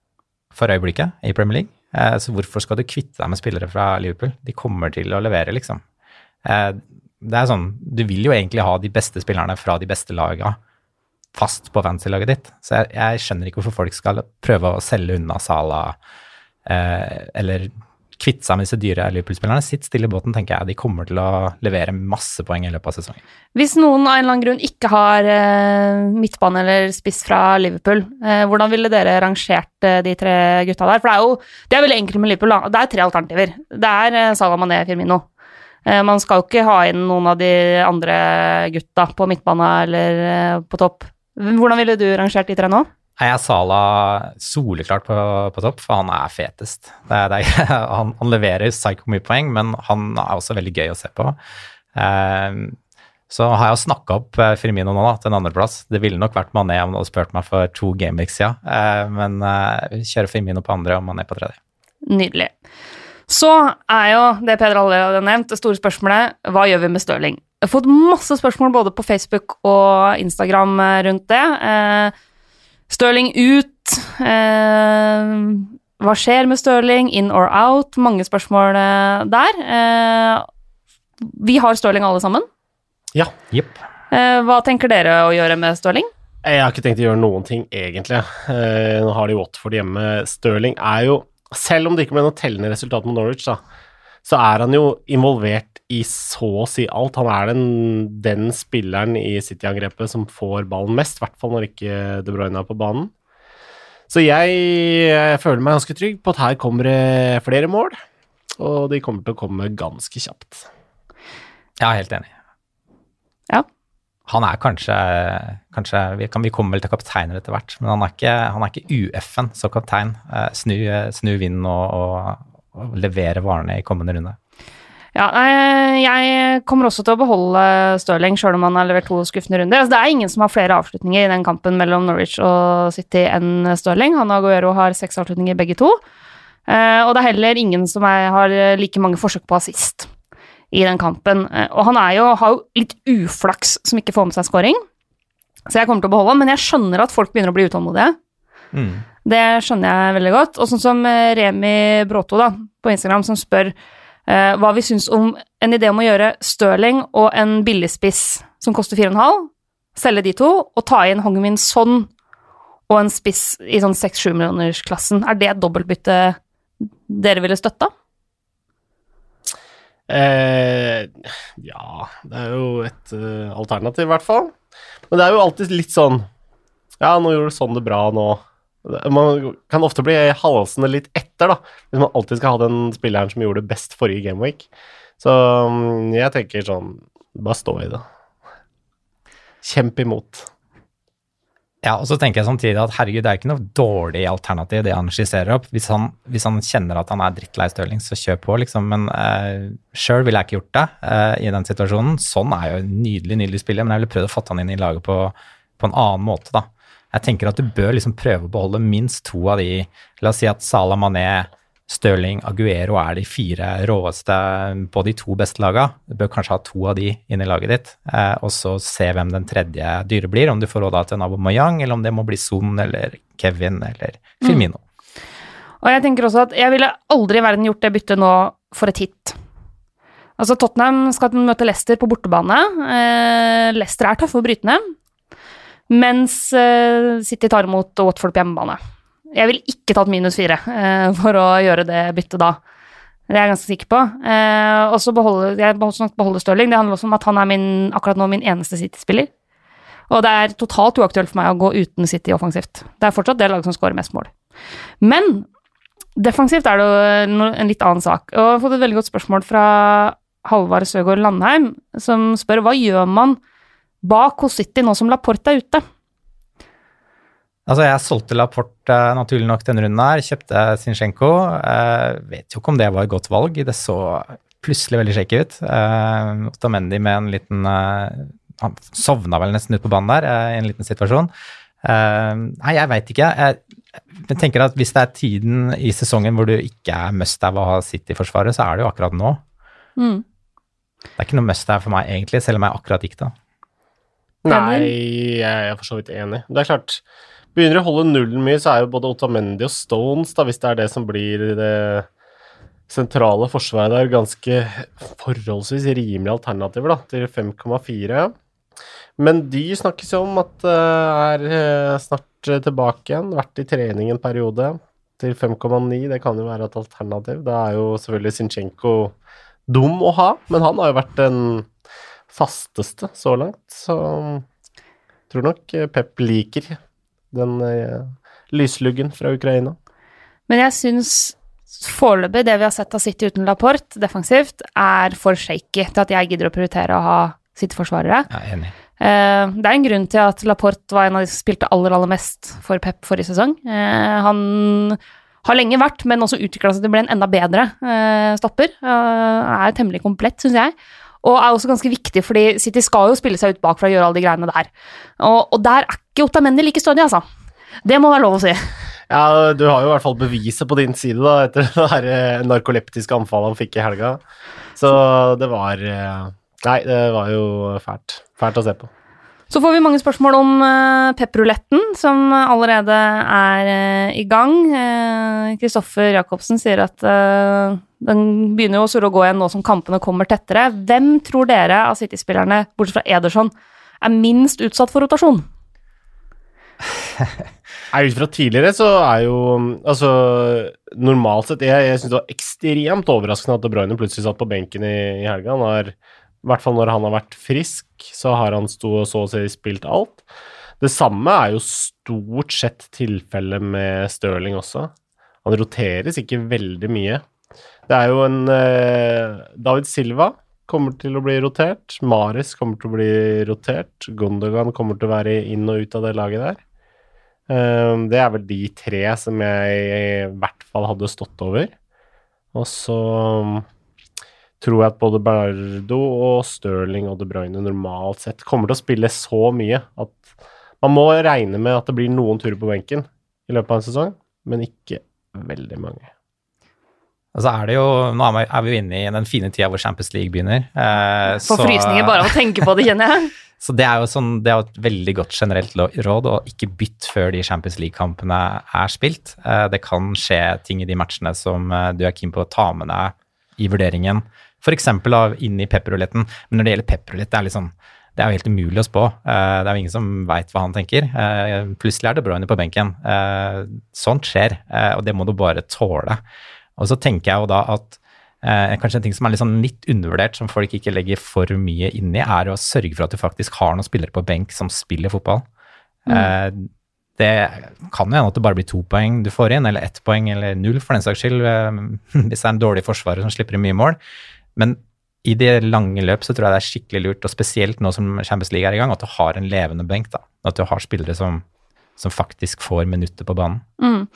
for øyeblikket i Premier League. Så hvorfor skal du kvitte deg med spillere fra Liverpool? De kommer til å levere, liksom. Det er sånn, Du vil jo egentlig ha de beste spillerne fra de beste lagene fast på fantasy-laget ditt. Så jeg, jeg skjønner ikke hvorfor folk skal prøve å selge unna Sala eh, eller kvitte seg med disse dyre Liverpool-spillerne. Sitt stille i båten, tenker jeg. De kommer til å levere masse poeng i løpet av sesongen. Hvis noen av en eller annen grunn ikke har eh, midtbane eller spiss fra Liverpool, eh, hvordan ville dere rangert eh, de tre gutta der? For det er jo det er veldig enkelt med Liverpool. Det er tre alternativer. Det er eh, Salah Mané Firmino. Eh, man skal jo ikke ha inn noen av de andre gutta på midtbane eller eh, på topp. Hvordan ville du rangert de tre nå? Jeg er Sala soleklart på, på topp, for han er fetest. Det er, det er, han, han leverer psycho mye poeng, men han er også veldig gøy å se på. Eh, så har jeg jo snakka opp eh, Firmino nå da, til en andreplass. Det ville nok vært Mané om du hadde spurt meg for to gameweeks siden, eh, men eh, kjører Firmino på andre og Mané på tredje. Nydelig. Så er jo det Peder allerede har nevnt, det store spørsmålet hva gjør vi med Stirling? Jeg har fått masse spørsmål både på Facebook og Instagram eh, rundt det. Eh, Stirling ut. Eh, hva skjer med Stirling? In or out? Mange spørsmål eh, der. Eh, vi har Stirling alle sammen. Ja. Jepp. Eh, hva tenker dere å gjøre med Stirling? Jeg har ikke tenkt å gjøre noen ting, egentlig. Eh, nå har de Watford hjemme. Stirling er jo, selv om det ikke ble noe tellende resultat med Norwich, da, så er han jo involvert i så å si alt. Han er den, den spilleren i City-angrepet som får ballen mest, i hvert fall når ikke De Bruyne er på banen. Så jeg, jeg føler meg ganske trygg på at her kommer det flere mål, og de kommer til å komme ganske kjapt. Er helt enig. Ja. Han er kanskje, kanskje vi, kan, vi kommer vel til kapteiner etter hvert, men han er ikke, han er ikke UF-en som kaptein. Eh, Snu, snu vinden og, og, og levere varene i kommende runde. Ja, jeg kommer også til å beholde Stirling, sjøl om han har levert to skuffende runder. Altså, det er ingen som har flere avslutninger i den kampen mellom Norwich og City enn Stirling. Han og Aguero har seks avslutninger begge to. Eh, og det er heller ingen som er, har like mange forsøk på assist i den kampen. Eh, og han jo, har jo litt uflaks som ikke får med seg scoring, så jeg kommer til å beholde han. Men jeg skjønner at folk begynner å bli utålmodige. Mm. Det skjønner jeg veldig godt. Og sånn som eh, Remi Bråto da, på Instagram, som spør eh, hva vi syns om en idé om å gjøre Stirling og en billigspiss som koster 4,5, selge de to, og ta inn Hongmin Son og en spiss i sånn 6-7 millionersklassen. Er det et dobbeltbytte dere ville støtta? Eh, ja, det er jo et uh, alternativ, i hvert fall. Men det er jo alltid litt sånn Ja, nå gjorde du sånn det bra nå. Man kan ofte bli halsende litt etter, da, hvis man alltid skal ha den spilleren som gjorde det best forrige gameweek. Så mm, jeg tenker sånn Bare stå i det. Kjemp imot. Ja, og så tenker jeg samtidig at herregud, det er ikke noe dårlig alternativ det han skisserer opp. Hvis han, hvis han kjenner at han er drittlei Stirling, så kjør på, liksom. Men uh, sjøl ville jeg ikke gjort det uh, i den situasjonen. Sånn er jo nydelig, nydelig spiller, men jeg ville prøvd å fatte han inn i laget på, på en annen måte, da. Jeg tenker at du bør liksom prøve å beholde minst to av de La oss si at Salah Mané, Stirling, Aguero er de fire råeste på de to beste lagene. Du bør kanskje ha to av de inn i laget ditt, eh, og så se hvem den tredje dyre blir. Om du får råd til Nabo Mayang, eller om det må bli Son eller Kevin eller Firmino. Og jeg tenker også at jeg ville aldri i verden gjort det byttet nå for et hit. Altså, Tottenham skal møte Leicester på bortebane. Eh, Leicester er tøffe å bryte ned, mens eh, City tar imot Watford på hjemmebane. Jeg ville ikke tatt minus fire eh, for å gjøre det byttet da. Det er jeg ganske sikker på. Eh, og så beholde, jeg beholder Stirling. Det handler også om at han er min, akkurat nå min eneste City-spiller. Og det er totalt uaktuelt for meg å gå uten City offensivt. Det er fortsatt det laget som skårer mest mål. Men defensivt er det jo en litt annen sak. Og jeg har fått et veldig godt spørsmål fra Halvard Søgaard Landheim, som spør hva gjør man bak hos City nå som Laporte er ute? Altså, jeg solgte Laporte eh, naturlig nok denne runden her, kjøpte Zinchenko. Eh, vet jo ikke om det var et godt valg. Det så plutselig veldig shaky ut. Eh, Otamendi med en liten eh, Han sovna vel nesten ut på banen der eh, i en liten situasjon. Eh, nei, jeg veit ikke. Jeg, jeg tenker at hvis det er tiden i sesongen hvor du ikke er must have å ha City-forsvaret, så er det jo akkurat nå. Mm. Det er ikke noe must have for meg egentlig, selv om jeg akkurat gikk da. Nei, jeg er for så vidt enig. Det er klart, begynner å holde nullen mye, så er jo både Otamendi og Stones, da, hvis det er det som blir det sentrale forsvaret der, ganske forholdsvis rimelige alternativer da, til 5,4. Men de snakkes jo om at uh, er uh, snart tilbake igjen, vært i trening en periode. Til 5,9, det kan jo være et alternativ. Da er jo selvfølgelig Zinchenko dum å ha, men han har jo vært den fasteste så langt, så jeg tror nok eh, Pep liker den uh, lysluggen fra Ukraina. Men jeg syns foreløpig det vi har sett av City uten Laporte defensivt, er for shaky til at jeg gidder å prioritere å ha City-forsvarere. Jeg er enig. Eh, det er en grunn til at Laporte var en av de som spilte aller, aller mest for Pep forrige sesong. Eh, han har lenge vært, men også utvikla seg til å bli en enda bedre eh, stopper. er temmelig komplett, syns jeg. Og er også ganske viktig, fordi City skal jo spille seg ut bakfra og gjøre alle de greiene der. Og, og der er ikke Otamendi like stødig, altså. Det må være lov å si. Ja, du har jo i hvert fall beviset på din side, da, etter det her eh, narkoleptiske anfallet han fikk i helga. Så det var eh, Nei, det var jo fælt. Fælt å se på. Så får vi mange spørsmål om uh, pepperuletten, som allerede er uh, i gang. Kristoffer uh, Jacobsen sier at den begynner jo å surre og gå igjen nå som kampene kommer tettere. Hvem tror dere av City-spillerne, bortsett fra Ederson, er minst utsatt for rotasjon? Ut fra tidligere så er jo Altså, normalt sett Jeg, jeg syns det var ekstremt overraskende at De Bruyne plutselig satt på benken i, i helga. Han har, I hvert fall når han har vært frisk, så har han stå så å si spilt alt. Det samme er jo stort sett tilfellet med Stirling også. Han roteres ikke veldig mye. Det er jo en eh, David Silva kommer til å bli rotert. Maris kommer til å bli rotert. Gondogan kommer til å være inn og ut av det laget der. Um, det er vel de tre som jeg i hvert fall hadde stått over. Og så tror jeg at både Bardo og Stirling og De Bruyne normalt sett kommer til å spille så mye at man må regne med at det blir noen turer på benken i løpet av en sesong, men ikke veldig mange. Og så er det jo, Nå er vi- jo inne i den fine tida hvor Champions League begynner. Eh, Får frysninger bare av å tenke på det, kjenner jeg. Så det er jo sånn, det er jo et veldig godt generelt råd å ikke bytte før de Champions League-kampene er spilt. Eh, Det kan skje ting i de matchene som eh, du er keen på å ta med deg i vurderingen. F.eks. inn i pepperuletten. Men når det gjelder pepperulett, det sånn det er jo helt umulig å spå. Eh, Det er jo ingen som veit hva han tenker. Eh, Plutselig er det Bruyne på benken. Eh, Sånt skjer, og det må du bare tåle. Og så tenker jeg jo da at Eh, kanskje en ting som er litt, sånn litt undervurdert, som folk ikke legger for mye inn i, er å sørge for at du faktisk har noen spillere på benk som spiller fotball. Eh, det kan jo hende at det bare blir to poeng du får inn, eller ett poeng, eller null for den saks skyld, eh, hvis det er en dårlig forsvarer som slipper inn mye mål. Men i det lange løp så tror jeg det er skikkelig lurt, og spesielt nå som Champions League er i gang, at du har en levende benk. da, At du har spillere som, som faktisk får minutter på banen. Mm.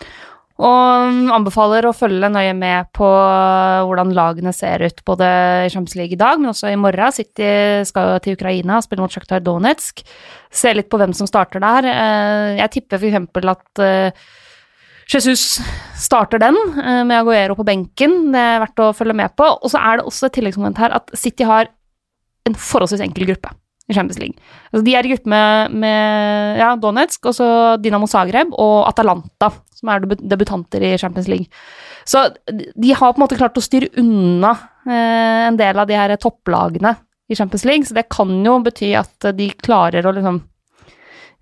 Og anbefaler å følge nøye med på hvordan lagene ser ut, både i Champions League i dag, men også i morgen. City skal jo til Ukraina og spille mot Sjaktar Donetsk. Se litt på hvem som starter der. Eh, Jeg tipper f.eks. at eh, Jesus starter den, eh, med Aguero på benken. Det er verdt å følge med på. Og så er det også et tilleggsmoment her at City har en forholdsvis enkel gruppe i Champions League. Altså, de er i gruppe med, med ja, Donetsk, og så Dinamo Zagreb og Atalanta, som er debutanter i Champions League. Så de har på en måte klart å styre unna eh, en del av de her topplagene i Champions League, så det kan jo bety at de klarer å liksom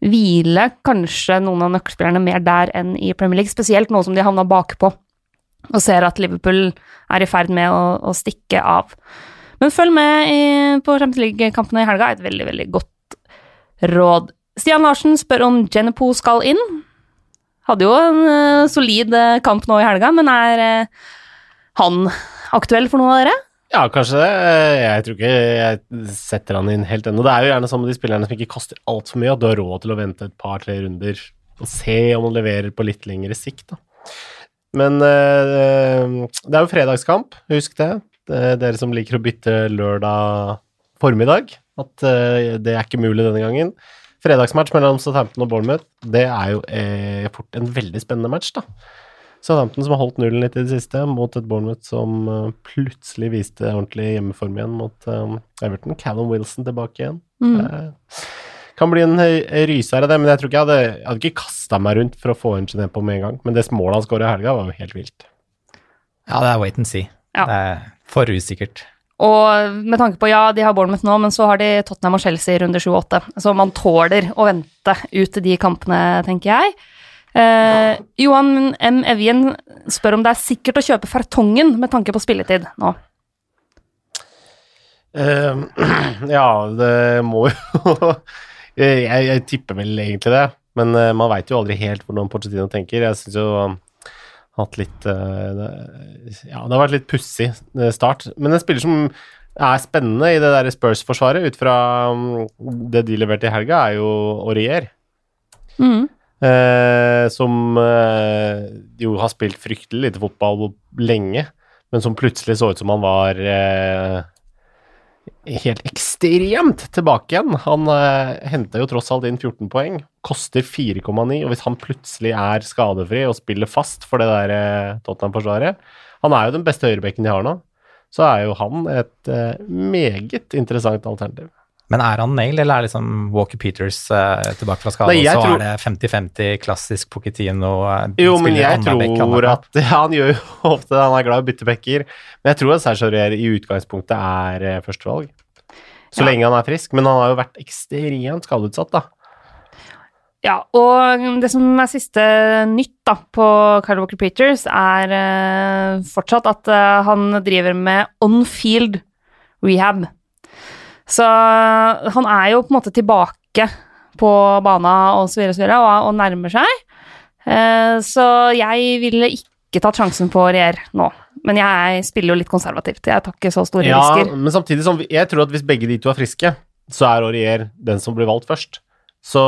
hvile kanskje noen av nøkkelspillerne mer der enn i Premier League, spesielt nå som de havna bakpå og ser at Liverpool er i ferd med å, å stikke av. Men følg med i, på Champions League-kampene i helga, et veldig, veldig godt råd. Stian Larsen spør om Jennepo skal inn. Hadde jo en uh, solid eh, kamp nå i helga, men er uh, han aktuell for noen av dere? Ja, kanskje det. Jeg tror ikke jeg setter han inn helt ennå. Det er jo gjerne sånn med de spillerne som ikke koster altfor mye, at du har råd til å vente et par-tre runder og se om han leverer på litt lengre sikt, da. Men eh, det er jo fredagskamp, husk det. det er dere som liker å bytte lørdag formiddag, at eh, det er ikke mulig denne gangen. Fredagsmatch mellom Southampton og Bournemouth, det er jo eh, fort en veldig spennende match, da. Southampton som har holdt nullen litt i det siste, mot et Bournemouth som eh, plutselig viste ordentlig hjemmeform igjen mot eh, Everton. Callum Wilson tilbake igjen. Mm. Eh, kan bli en ryser av det, men jeg tror ikke jeg hadde, jeg hadde ikke kasta meg rundt for å få en Gené på med en gang. Men det målet han skåra i helga, var jo helt vilt. Ja, det er wait and see. Ja. Det er for usikkert. Og med tanke på, ja, de har Bournemouth nå, men så har de Tottenham og Chelsea i runde 7 og 8. Så man tåler å vente ut de kampene, tenker jeg. Eh, Johan M. Evjen spør om det er sikkert å kjøpe Fertongen med tanke på spilletid nå. Uh, ja, det må jo jeg, jeg tipper vel egentlig det, men uh, man veit jo aldri helt hvordan Pochettino tenker. Jeg syns jo han har hatt litt uh, det, Ja, det har vært litt pussig eh, start. Men en spiller som er spennende i det der Spurs-forsvaret, ut fra um, det de leverte i helga, er jo Aurier. Mm. Eh, som eh, jo har spilt fryktelig lite fotball lenge, men som plutselig så ut som han var eh, helt ekstremt tilbake igjen. Han eh, henta jo tross alt inn 14 poeng, koster 4,9, og hvis han plutselig er skadefri og spiller fast for det der eh, Tottenham-forsvaret Han er jo den beste høyrebekken de har nå, så er jo han et eh, meget interessant alternativ. Men er han nail, eller er liksom Walker Peters uh, tilbake fra skade, og så tror- er det 50-50 klassisk Pochettino Uh, Jo, men jeg tror annenhver at ja, Han gjør jo ofte det, han er glad i å bytte bekker. Men jeg tror at Serge Aurier i utgangspunktet er uh, førstevalg. Så Ja. lenge han er frisk. Men han har jo vært ekstremt skadeutsatt, da. Ja, og det som er siste nytt da, på Kyle Walker Peters, er uh, fortsatt at uh, han driver med on-field rehab. Så han er jo på en måte tilbake på bana og så videre og så videre, og, og nærmer seg. Eh, så jeg ville ikke tatt sjansen på Rier nå. Men jeg spiller jo litt konservativt. Jeg tar ikke så store Ja, risker. men samtidig som jeg tror at hvis begge de to er friske, så er Aurier den som blir valgt først. Så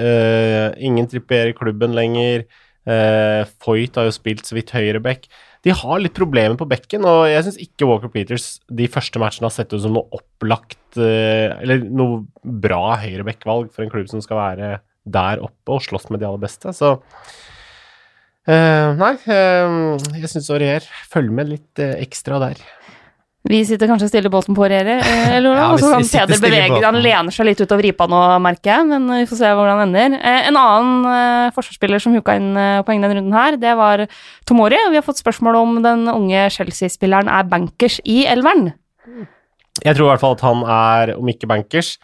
øh, ingen tripper i klubben lenger. Uh, Foyt har jo spilt så vidt høyreback. De har litt problemer på bekken, og jeg syns ikke Walker Peters de første matchene har sett ut som noe opplagt eh, Eller noe bra høyrebekkvalg for en klubb som skal være der oppe og slåss med de aller beste. Så uh, Nei, uh, jeg syns Aurier følger med litt uh, ekstra der. Vi sitter kanskje stille båten på Rere, eh. Ja, og så kan Peder bevege. Han lener seg litt utover ripa nå, merker jeg, men vi får se hvordan det ender. Eh, En annen eh, forsvarsspiller som huka inn eh, poeng denne runden her, det var Tomori. Vi har fått spørsmål om den unge Chelsea-spilleren er bankers i elveren. Jeg tror i hvert fall at han er, om ikke bankers,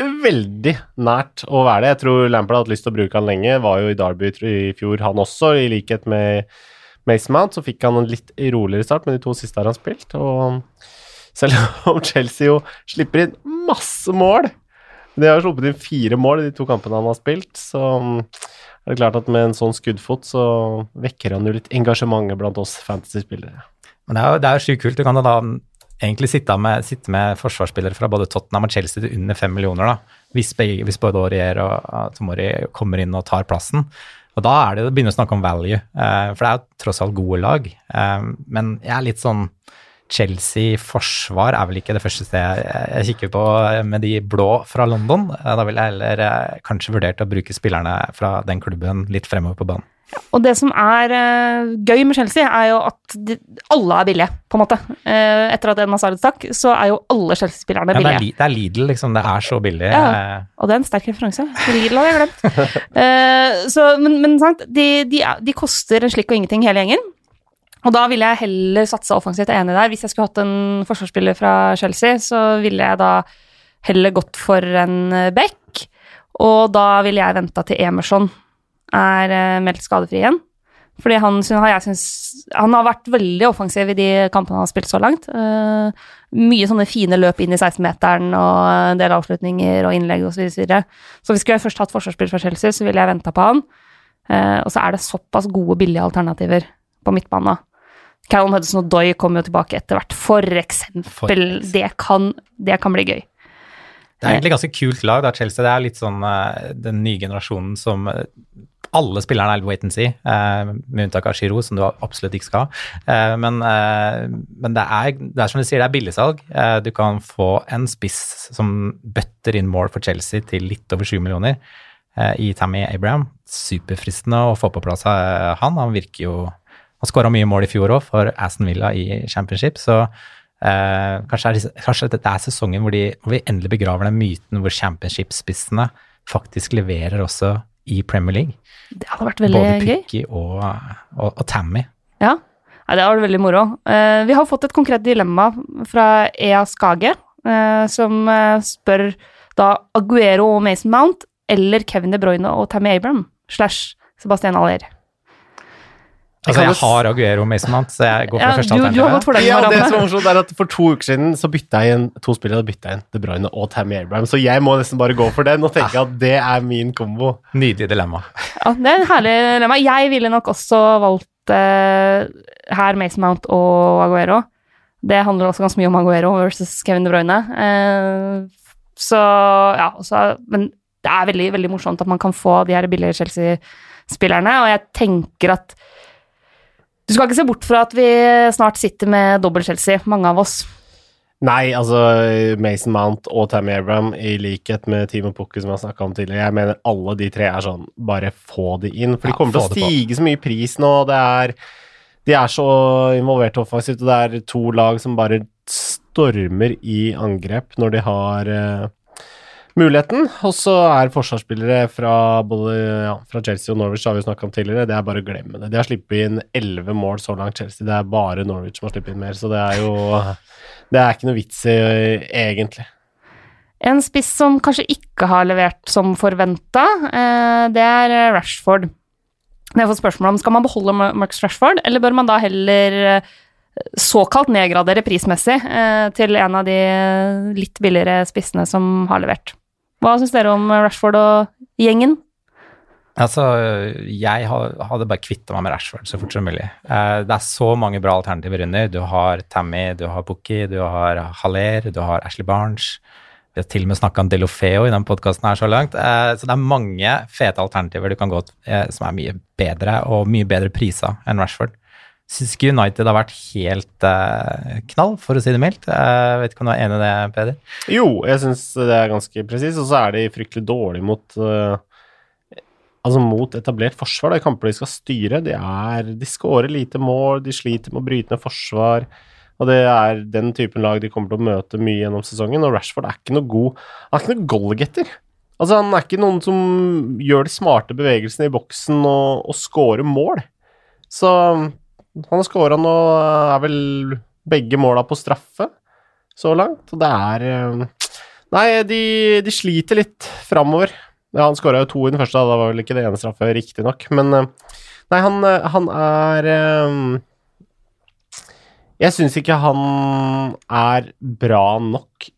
veldig nært å være det. Jeg tror Lampard har hatt lyst til å bruke han lenge. Var jo i Derby i fjor, han også, i likhet med Mason Mount. Så fikk han en litt roligere start, men de to siste har han spilt. Og selv om Chelsea jo slipper inn masse mål De har sluppet inn fire mål i de to kampene han har spilt, så er det klart at med en sånn skuddfot så vekker han jo litt engasjementet blant oss fantasy-spillere. Men det er jo, det sjukt kult. Du kan da egentlig sitte med, sitte med forsvarsspillere fra både Tottenham og Chelsea til under fem millioner, da. Hvis, hvis både Aurier og Tomori kommer inn og tar plassen. Og da er det å begynne å snakke om value, eh, for det er jo tross alt gode lag. Eh, men jeg er litt sånn Chelsea-forsvar er vel ikke det første stedet jeg, kikker på eh, med de blå fra London. Da ville jeg heller kanskje vurdert å bruke spillerne fra den klubben litt fremover på banen. Og det som er eh, gøy med Chelsea, er jo at de, alle er billige, på en måte. Eh, etter at Edna Sared stakk, så er jo alle Chelsea-spillerne Ja, det, billige. det er Lidl, liksom. Det er så billig. Ja. Eh, Og det er en sterk referanse. Lidl hadde jeg glemt. uh, så, men, men sant, de, de, de koster en slikk og ingenting, hele gjengen. Og da ville jeg heller satsa offensivt, jeg er enig der. Hvis jeg skulle hatt en forsvarsspiller fra Chelsea, så ville jeg da heller gått for en back. Og da ville jeg venta til Emerson er eh, meldt skadefri igjen. Fordi han, har jeg synes, han har vært veldig offensiv i de kampene han har spilt så langt. Eh, mye sånne fine løp inn i 16-meteren og en del avslutninger og innlegg osv. Så, videre. så hvis jeg først hatt forsvarsspill fra Chelsea, så ville jeg venta på han. Eh, og så er det såpass gode, billige alternativer på midtbanen. Callum Hudson og Doy kommer jo tilbake etter hvert, for eksempel. For eksempel. Det, kan, det kan bli gøy. Det er egentlig ganske kult lag, da, Chelsea. Det er litt sånn den nye generasjonen som alle spillerne er wait and see, eh, med unntak av Giroud, som du absolutt ikke skal. Eh, men eh, men det, er, det er som du sier, det er billigsalg. Du kan få en spiss som bøtter inn mål for Chelsea til litt over 7 millioner i Tammy Abraham. Superfristende å få på plass han. Han virker jo Han skåra mye mål i fjor òg for Aston Villa i Championship, så kanskje, er, kanskje, dette er sesongen hvor, de, hvor, vi endelig begraver den myten hvor championship-spissene faktisk leverer også i Premier League. Det hadde vært veldig Både gøy. Pukki og, og, og Tammy. Ja, Nei, det hadde vært veldig moro. Eh, vi har fått et konkret dilemma fra Ea Skage, eh, som eh, spør da Aguero og Mason Mount eller Kevin De Bruyne og Tammy Abram slash Sebastian Aller. Altså, jeg har Aguero og Mason Mount, så jeg går for Ja, første alternativ. Ja, det som er morsomt, er at For to uker siden så bytta jeg inn to spillere. Da bytta jeg inn De Bruyne og Tammy Abraham. Så jeg må nesten bare gå for den og tenke at det er min kombo. Nydelig dilemma. Ja, det er en herlig dilemma. Jeg ville nok også valgt uh, her Mason Mount og Aguero. Det handler også ganske mye om Aguero versus Kevin De Bruyne. Uh, så ja, så, men det er veldig, veldig morsomt at man kan få de her billige Chelsea-spillerne, og jeg tenker at du skal ikke se bort fra at vi snart sitter med dobbel Chelsea, mange av oss. Nei, altså Mason Mount og Tammy Abraham, i likhet med Timo Pukki, som jeg snakka om tidligere, jeg mener alle de tre er sånn Bare få de inn. For de Ja, kommer til å stige så mye i pris nå. Det er De er så involvert offensivt, og det er to lag som bare stormer i angrep når de har eh, muligheten. Og så er forsvarsspillere fra både ja, fra Chelsea og Norwich, har vi snakka om tidligere, det er bare å glemme det. De har sluppet inn elleve mål så langt, Chelsea. Det er bare Norwich som har sluppet inn mer, så det er jo Det er ikke noe vits i, egentlig. En spiss som kanskje ikke har levert som forventa, eh, det er Rashford. Rashford. Jeg fått spørsmål om skal man beholde Max Rashford, eller bør man da heller eh, såkalt nedgradere prismessig eh, til en av de litt billigere spissene som har levert. Hva syns dere om Rashford og gjengen? Altså, jeg hadde bare kvitta meg med Rashford så fort som mulig. Eh, Det er så mange bra alternativer under. Du har Tammy, du har Pukki, du har Haller, du har Ashley Barnes. Vi har til og med snakka om Delofeo i den podkasten her så langt. Eh, Så det er mange fete alternativer du kan gå til eh, som er mye bedre, og mye bedre priser enn Rashford. Syns ikke United har vært helt eh, knall, for å si det mildt. Jeg vet ikke om du er enig i det, Peder? Jo, jeg syns det er ganske presis, og så er de fryktelig dårlige mot eh, Altså mot etablert forsvar, da, i kamper de skal styre. De, er, de skårer lite mål, de sliter med å bryte ned forsvar. Og det er den typen lag de kommer til å møte mye gjennom sesongen. Og Rashford er ikke noe god Han er ikke noen goalgetter. Altså, han er ikke noen som gjør de smarte bevegelsene i boksen og, og scorer mål. Så han har skåra nå, er vel begge måla på straffe så langt. Og det er eh, Nei, de, de sliter litt framover. Ja, han skåra jo to i den første, da var vel ikke det ene straffe, riktignok. Men eh, nei, han, eh, han er eh, Jeg syns ikke han er bra nok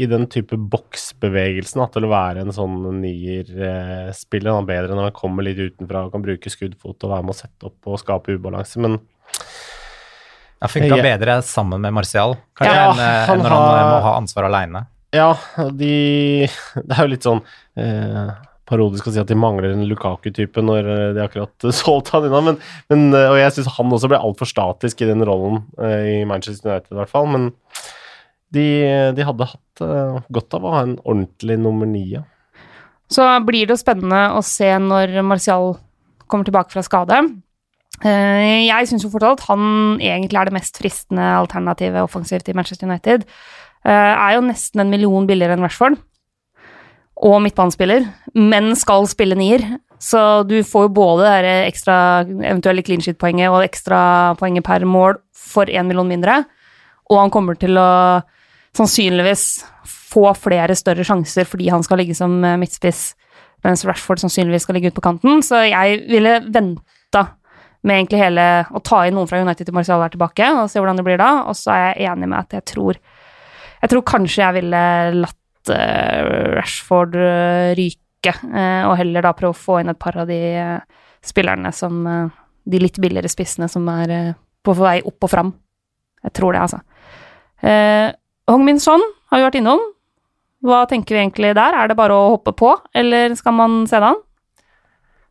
i den type boksbevegelsen til å være en sånn nierspiller. Han er bedre når han kommer litt utenfra og kan bruke skuddfot og være med å sette opp og skape ubalanse, men Det har funka yeah. bedre sammen med Martial, kanskje, Ja, enn, eh, han enn når han har- eh, må ha ansvar aleine. Ja, de Det er jo litt sånn eh, parodisk å si at de mangler en Lukaku-type når eh, de akkurat solgte han unna, men, men, eh, og jeg syns han også ble altfor statisk i den rollen eh, i Manchester United, i hvert fall. Men de, de hadde hatt eh, godt av å ha en ordentlig nummer ni. Så blir det jo spennende å se når Martial kommer tilbake fra skade. Eh, Jeg syns jo fortsatt at han egentlig er det mest fristende alternativet offensivt i Manchester United. Eh, Er jo nesten en million billigere enn Rashford. Og midtbanespiller, men skal spille nier. Så du får jo både det ekstra eventuelle clean shit-poenget og ekstra poenget per mål for én million mindre. Og han kommer til å sannsynligvis få flere større sjanser fordi han skal ligge som eh, midtspiss, mens Rashford sannsynligvis skal ligge ute på kanten. Så jeg ville venta med egentlig hele Å ta inn noen fra United til Marcial er tilbake, og se hvordan det blir da. Og så er jeg enig med at jeg tror Jeg tror kanskje jeg ville latt uh, Rashford eh, ryke, uh, og heller da prøve å få inn et par av de uh, spillerne som De litt billigere spissene som er på vei opp og fram. Jeg tror det, altså. Uh, Hong Min Son har vi vært innom. Hva tenker vi egentlig der? Er det bare å hoppe på, eller skal man se det an?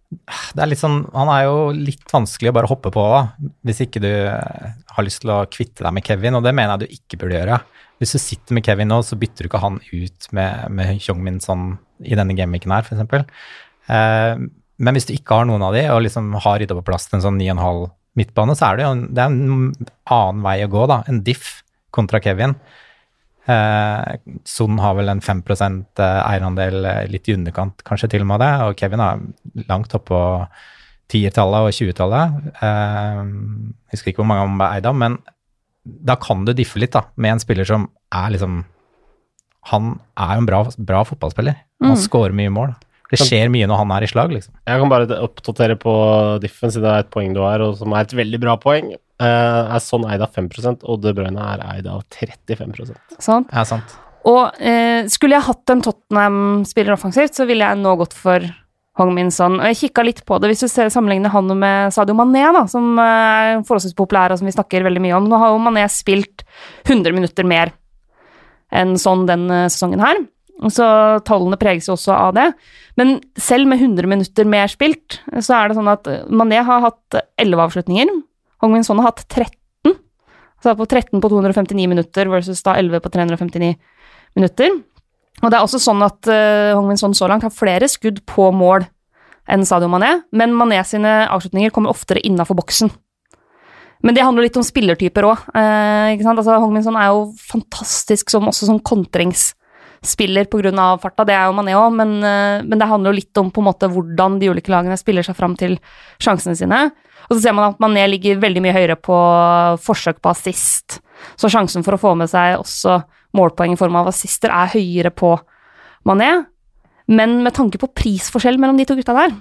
Det er litt sånn, Han er jo litt vanskelig å bare hoppe på da, hvis ikke du har lyst til å kvitte deg med Kevin, og det mener jeg du ikke burde gjøre. Hvis du sitter med Kevin nå, så bytter du ikke han ut med, med Hyungmin sånn i denne gameweeken her, f.eks. Eh, men hvis du ikke har noen av de, og liksom har rydda på plass til en sånn 9,5 midtbane, så er det jo en, det er en annen vei å gå, da. En diff kontra Kevin. Eh, Son har vel en 5 eierandel, eh, litt i underkant kanskje til og med det, og Kevin er langt oppå tiertallet og 20-tallet. Eh, husker ikke hvor mange han ble eid av, men da kan du diffe litt da, med en spiller som er liksom Han er jo en bra, bra fotballspiller. Han Mm. scorer mye mål. Det skjer mye når han er i slag, liksom. Jeg kan bare oppdatere på diffen, siden det er et poeng du har, og som er et veldig bra poeng. Uh, er sånn eid av 5 og De Bruyne er eid av 35 Sant? Ja, sant. Og uh, skulle jeg hatt en Tottenham-spiller offensivt, så ville jeg nå gått for Hong Min Son. Og jeg kikka litt på det, hvis du ser, sammenligner han med Sadio Mané, da, som eh, er forholdsvis populær, og som vi snakker veldig mye om. Nå har jo Mané spilt 100 minutter mer enn sånn den sesongen her. Så tallene preges jo også av det. Men selv med 100 minutter mer spilt, så er det sånn at Mané har hatt 11 avslutninger. Hong Min Son har hatt 13. Så på 13 på 259 minutter versus da 11 på 359 minutter. Og det er også sånn at uh, Hong Min Son så langt har flere skudd på mål enn Sadio Mané, men Mané sine avslutninger kommer oftere innafor boksen. Men det handler litt om spillertyper òg. Eh, altså, Hong Min Son er jo fantastisk som, også som kontringsspiller pga. farta, det er jo Mané òg, men, eh, men det handler jo litt om på en måte hvordan de ulike lagene spiller seg fram til sjansene sine. Og så ser man at Mané ligger veldig mye høyere på forsøk på assist, så sjansen for å få med seg også målpoeng i form av assister er høyere på Mané. Men med tanke på prisforskjell mellom de to gutta der,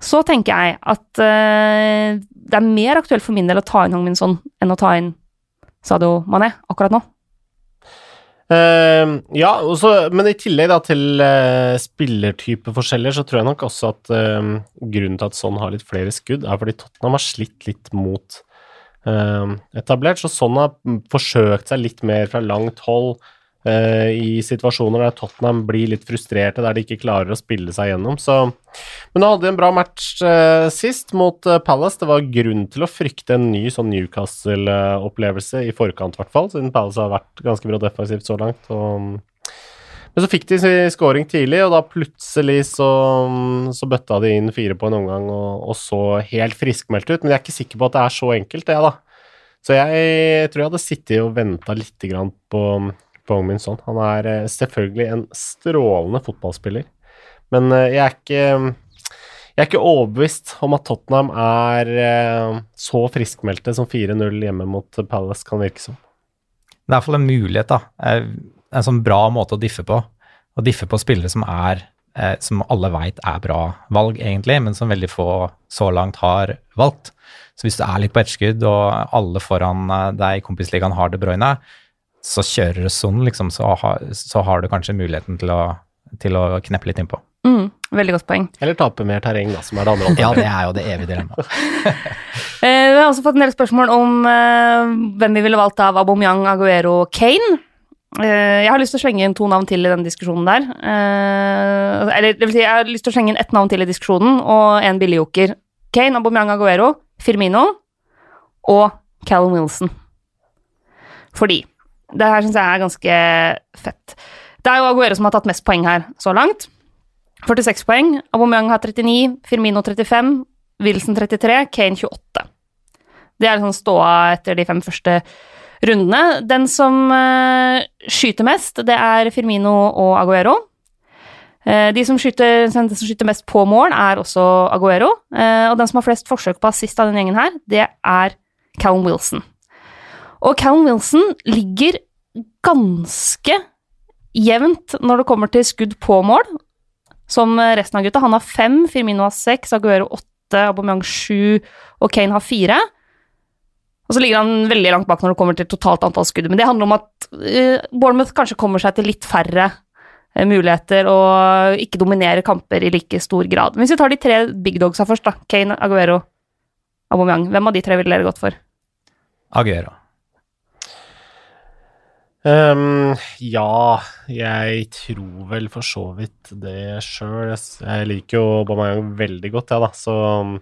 så tenker jeg at uh, det er mer aktuelt for min del å ta inn Hong Min Son enn å ta inn Sadio Mané akkurat nå. Eh, ja, også, men i tillegg da til uh, spillertypeforskjeller, så tror jeg nok også at uh, grunnen til at sånn har litt flere skudd, er fordi Tottenham har slitt litt mot eh, etablert, så sånn har forsøkt seg litt mer fra langt hold eh, i situasjoner der Tottenham blir litt frustrerte, der de ikke klarer å spille seg gjennom. Så, men da hadde de en bra match eh, sist mot eh, Palace. Det var grunn til å frykte en ny sånn Newcastle-opplevelse, i forkant i hvert fall, siden Palace har vært ganske bra defensivt så langt. Og, men så fikk de scoring tidlig, og da plutselig så, så bøtta de inn fire på en omgang og, og så helt friskmeldt ut. Men jeg er ikke sikker på at det er så enkelt, det, da. Så jeg tror jeg hadde sittet og venta litt på, på Hong Min Son. Han er eh, selvfølgelig en strålende fotballspiller, men eh, jeg er ikke jeg er ikke overbevist om at Tottenham er eh, så friskmeldte som 4-0 hjemme mot Palace kan virke som. Det er i hvert fall en mulighet, da. En sånn bra måte å diffe på. Å diffe på spillere som er som alle veit er bra valg, egentlig, men som veldig få så langt har valgt. Så hvis du er litt på etterskudd, og alle foran deg i kompisligaen har De Bruyne, så kjører du sånn, liksom, så har, så har du kanskje muligheten til å, til å kneppe litt innpå. Mm, veldig godt poeng. Eller tape mer terreng, da, som er det andre Ja, det er jo det evige dilemmaet. Eh, vi har også fått en del spørsmål om eh, hvem vi ville valgt av Aubameyang, Aguero Kane. Eh, jeg har lyst til å slenge inn to navn til i den diskusjonen der. Eh, eller det vil si, jeg har lyst til å slenge inn ett navn til i diskusjonen, og en billigjoker. Kane, Aubameyang, Aguero, Firmino og Callum Wilson. Fordi Det her syns jeg er ganske fett. Det er jo Aguero som har tatt mest poeng her så langt. 46 poeng. Aubameyang har 39, Firmino 35, Wilson 33, Kane 28. Det er liksom ståa etter de fem første rundene. Den som uh, skyter mest, det er Firmino og Aguero. Uh, de som skyter, som skyter mest på mål, er også Aguero. Uh, og den som har flest forsøk på assist av denne gjengen her, det er Callum Wilson. Og Callum Wilson ligger ganske jevnt når det kommer til skudd på mål, som resten av gutta. Han har fem, Firmino har seks, Aguero åtte, Aubameyang sju og Kane har fire. Og så ligger han veldig langt bak når det kommer til totalt antall skudd. Men det handler om at uh, Bournemouth kanskje kommer seg til litt færre eh, muligheter og ikke dominerer kamper i like stor grad. Men hvis vi tar de tre big dogsa først, da. Kane, Aguero, Aubameyang. Hvem av de tre ville dere gått for? Aguero. Ehm, ja, jeg tror vel for så vidt det sjøl. Jeg liker jo Aubameyang veldig godt, jeg, ja, da, så um,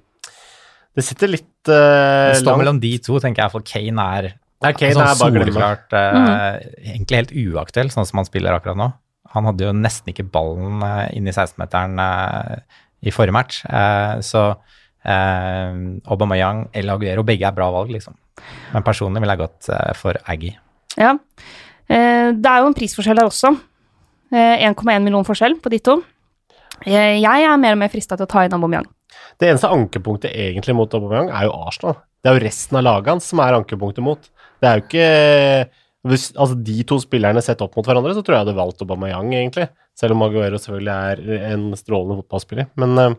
det sitter litt uh, Det står mellom de to, tenker jeg, for Kane er Nei, Kane sånn er bare soleklart uh, eh, egentlig helt uaktuell, sånn som han spiller akkurat nå. Han hadde jo nesten ikke ballen uh, inn i 16-meteren uh, i forrige match, eh, så uh, Aubameyang eller Aguero, begge er bra valg, liksom. Men personlig ville jeg gått eh, for Aggie. Ja. Eh, det er jo en prisforskjell der også. Eh, 1,1 million forskjell på de to. Eh, jeg er mer og mer frista til å ta inn Aubameyang. Det eneste ankepunktet egentlig mot Aubameyang er jo Arsenal. Det er jo resten av laget hans som er ankepunktet mot. Det er jo ikke hvis, Altså, de to spillerne sett opp mot hverandre, så tror jeg jeg hadde valgt Aubameyang, egentlig. Selv om Aguero selvfølgelig er en strålende fotballspiller. Men eh,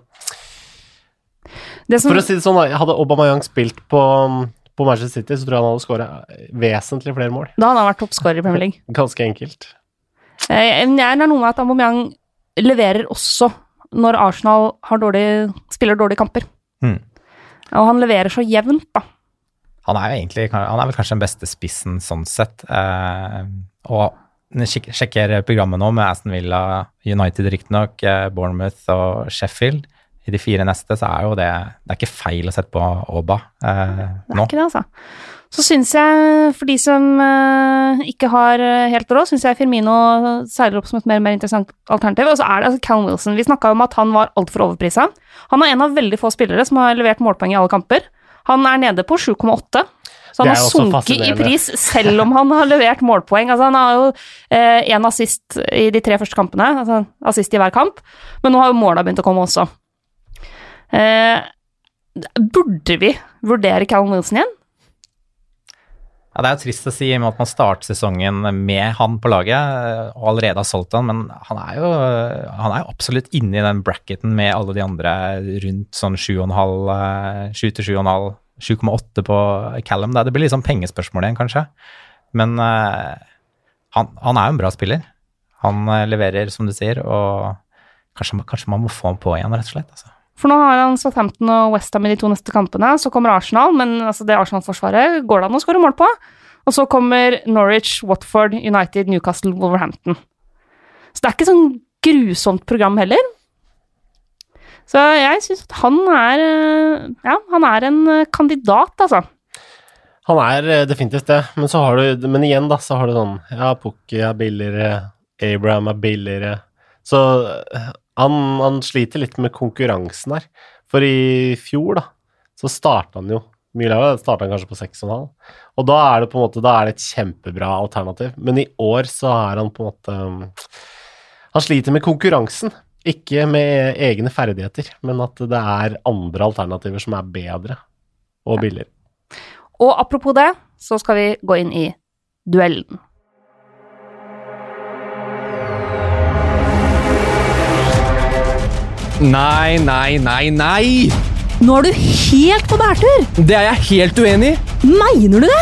Det som, for å si det sånn, hadde Aubameyang spilt på, på Manchester City, så tror jeg han hadde skåra vesentlig flere mål. da hadde han vært toppskårer i Premier League. Ganske enkelt. Eh, jeg er noe med at Aubameyang leverer også når Arsenal har dårlig, spiller dårlige kamper. Mm. Og han leverer så jevnt, da. Han er jo egentlig han er vel kanskje den beste spissen sånn sett. Eh, og når sjekker programmet nå med Aston Villa, United riktignok, eh, Bournemouth og Sheffield. I de fire neste så er jo det Det er ikke feil å sette på Oba eh, Det er ikke det, altså. Så syns jeg, for de som eh, ikke har eh, helt råd, syns jeg Firmino seiler opp som et mer og mer interessant alternativ. Og så er det altså Callum Wilson. Vi snakka om at han var altfor overprisa. Han er en av veldig få spillere som har levert målpoeng i alle kamper. Han er nede på 7,8. Så han er har sunket i pris selv om han har levert målpoeng. Altså, han har jo én assist i de tre første kampene, altså assist i hver kamp, men nå har jo måla begynt å komme også. Eh, burde vi vurdere Callum Wilson igjen? Ja, det er jo trist å si i og med at man starter sesongen med han på laget eh, og allerede har solgt han, men han er jo, han er absolutt inne i den bracketen med alle de andre rundt sånn 7,5, eh, 7 til 7,5, 7,8 på Callum. Det blir sånn pengespørsmål igjen, kanskje. Men uh, han, han er jo en bra spiller. Han eh, leverer, som du sier, og kanskje, kanskje man må få han på igjen, rett og slett. Altså. For nå har han Southampton og Westham i de to neste kampene. Så kommer Arsenal, men altså det Arsenal-forsvaret går det an å skåre mål på. Og så kommer Norwich, Watford, United, Newcastle, Wolverhampton. Så det er ikke sånn grusomt program heller. Så jeg syns at han er eh, Ja, han er en eh, kandidat, altså. Han er eh, definitivt det, men så har du Men igjen, da, så har du sånn Ja, Pukki er billigere, Abraham er billigere. Så han, han sliter litt med konkurransen her. For i fjor, da, så starta han jo mye lavere. Starta han kanskje på 6,5. Og da er det på en måte Da er det et kjempebra alternativ. Men i år så er han på en måte um, Han sliter med konkurransen. Ikke med egne ferdigheter, men at det er andre alternativer som er bedre og billigere. Og apropos det, så skal vi gå inn i duellen. Nei, nei, nei, nei! Nå er du helt på bærtur! Det er jeg helt uenig i. Mener du det?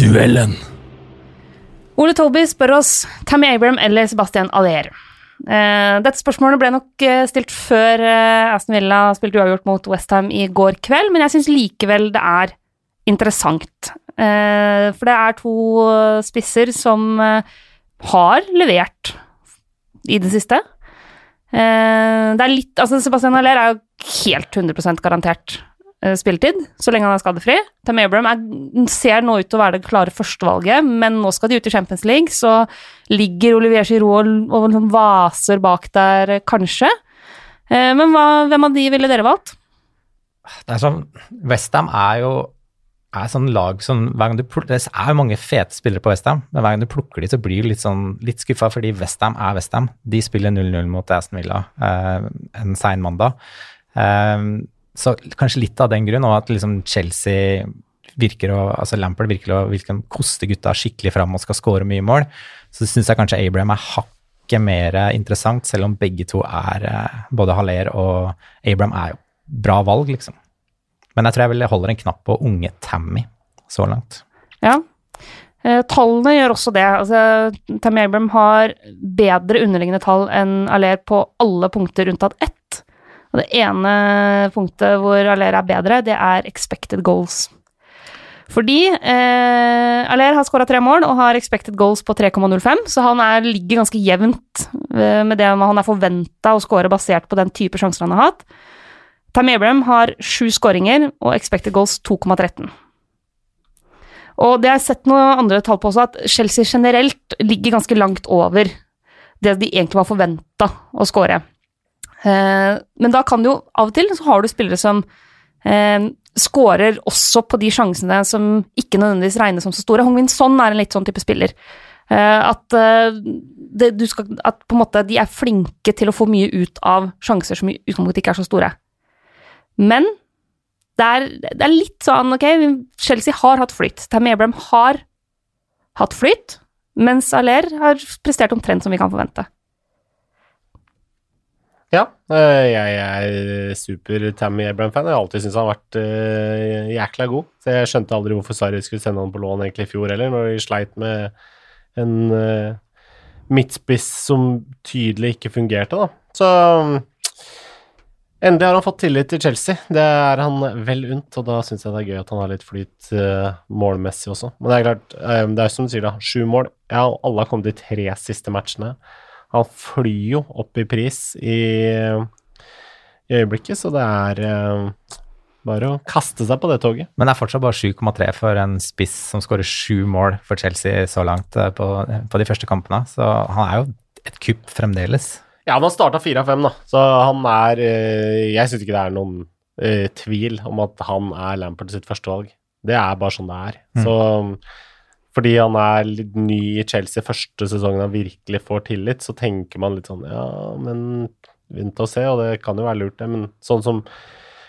Duellen. Ole Toby spør oss Tammy Abram eller Sebastian Allier. Uh, dette spørsmålet ble nok eh, stilt før uh, Aston Villa spilte uavgjort mot Westham i går kveld, men jeg syns likevel det er interessant. Eh, for det er to eh, spisser som eh, har levert i det siste. Eh, det er litt Altså, Sebastian Aller er jo helt 100 garantert eh, spilletid, så lenge han er skadefri. Tam Abraham er, ser nå ut til å være det klare førstevalget, men nå skal de ut i Champions League, så ligger Olivier Giroud og, liksom vaser bak der, eh, kanskje. Men hva, hvem av de ville dere valgt? Det er sånn, Westham er jo er sånn lag som hver gang du plukker, Det er jo mange fete spillere på Westham, men hver gang du plukker de, så blir du litt sånn litt skuffa, fordi Westham er Westham. De spiller 0-0 mot Aston Villa eh, en sein mandag. Eh, så kanskje litt av den grunn, og at liksom Chelsea virker å Altså Lampard virker å virker koste gutta skikkelig fram og skal skåre mye mål. Så syns jeg kanskje Abraham er hakket mer interessant, selv om begge to er eh, Både Haller og Abraham er jo bra valg, liksom. Men jeg tror jeg vil holder en knapp på unge Tammy så langt. Ja. Eh, tallene gjør også det. Altså, Tammy Abram har bedre underliggende tall enn Aller på alle punkter unntatt ett. Og det ene punktet hvor Aller er bedre, det er expected goals. Fordi eh, Aller har skåra tre mål og har expected goals på 3,05, så han er, ligger ganske jevnt eh, med det han er forventa å skåre basert på den type sjanser han har hatt. Tam Abraham har sju skåringer og expected goals 2,13. Og det har jeg sett noen andre tall på også, at Chelsea generelt ligger ganske langt over det de egentlig var forventa å skåre. Eh, men da kan du jo av og til så har du spillere som eh, skårer også på de sjansene som ikke nødvendigvis regnes som så store. Hongmin Son er en litt sånn type spiller. Eh, at, eh, det, skal, at på en måte de er flinke til å få mye ut av sjanser som i utgangspunktet ikke er så store. Men det er, det er, litt sånn, ok, Chelsea har hatt flyt. Tammy Abraham har hatt flyt, mens Aller har prestert omtrent som vi kan forvente. Ja, eh, jeg er super Tammy Abraham-fan. Jeg har alltid syntes han har vært uh, jækla god. Så jeg skjønte aldri hvorfor Sarri skulle sende han på lån egentlig i fjor heller, når de sleit med en uh, midtspiss som tydelig ikke fungerte, da. Så endelig har han fått tillit til Chelsea. Det er han vel unt, og da syns jeg det er gøy at han har litt flyt uh, målmessig også. Men det er klart, det er som du sier, da. Sju mål. Ja, alle har kommet de tre siste matchene. Han flyr jo opp i pris i, i øyeblikket, så det er uh, bare å kaste seg på det toget. Men det er fortsatt bare 7,3 for en spiss som skårer sju mål for Chelsea så langt på, på, de første kampene. Så han er jo et kupp fremdeles. Ja, han har starta fire av fem, da, så han er uh, Jeg syns ikke det er noen tvil om at han er Lampard sitt førstevalg. Det er bare sånn det er. Mm. Så fordi han er litt ny i Chelsea første sesongen han virkelig får tillit, så tenker man litt sånn Ja, men vent og se, og det kan jo være lurt, det. Men sånn som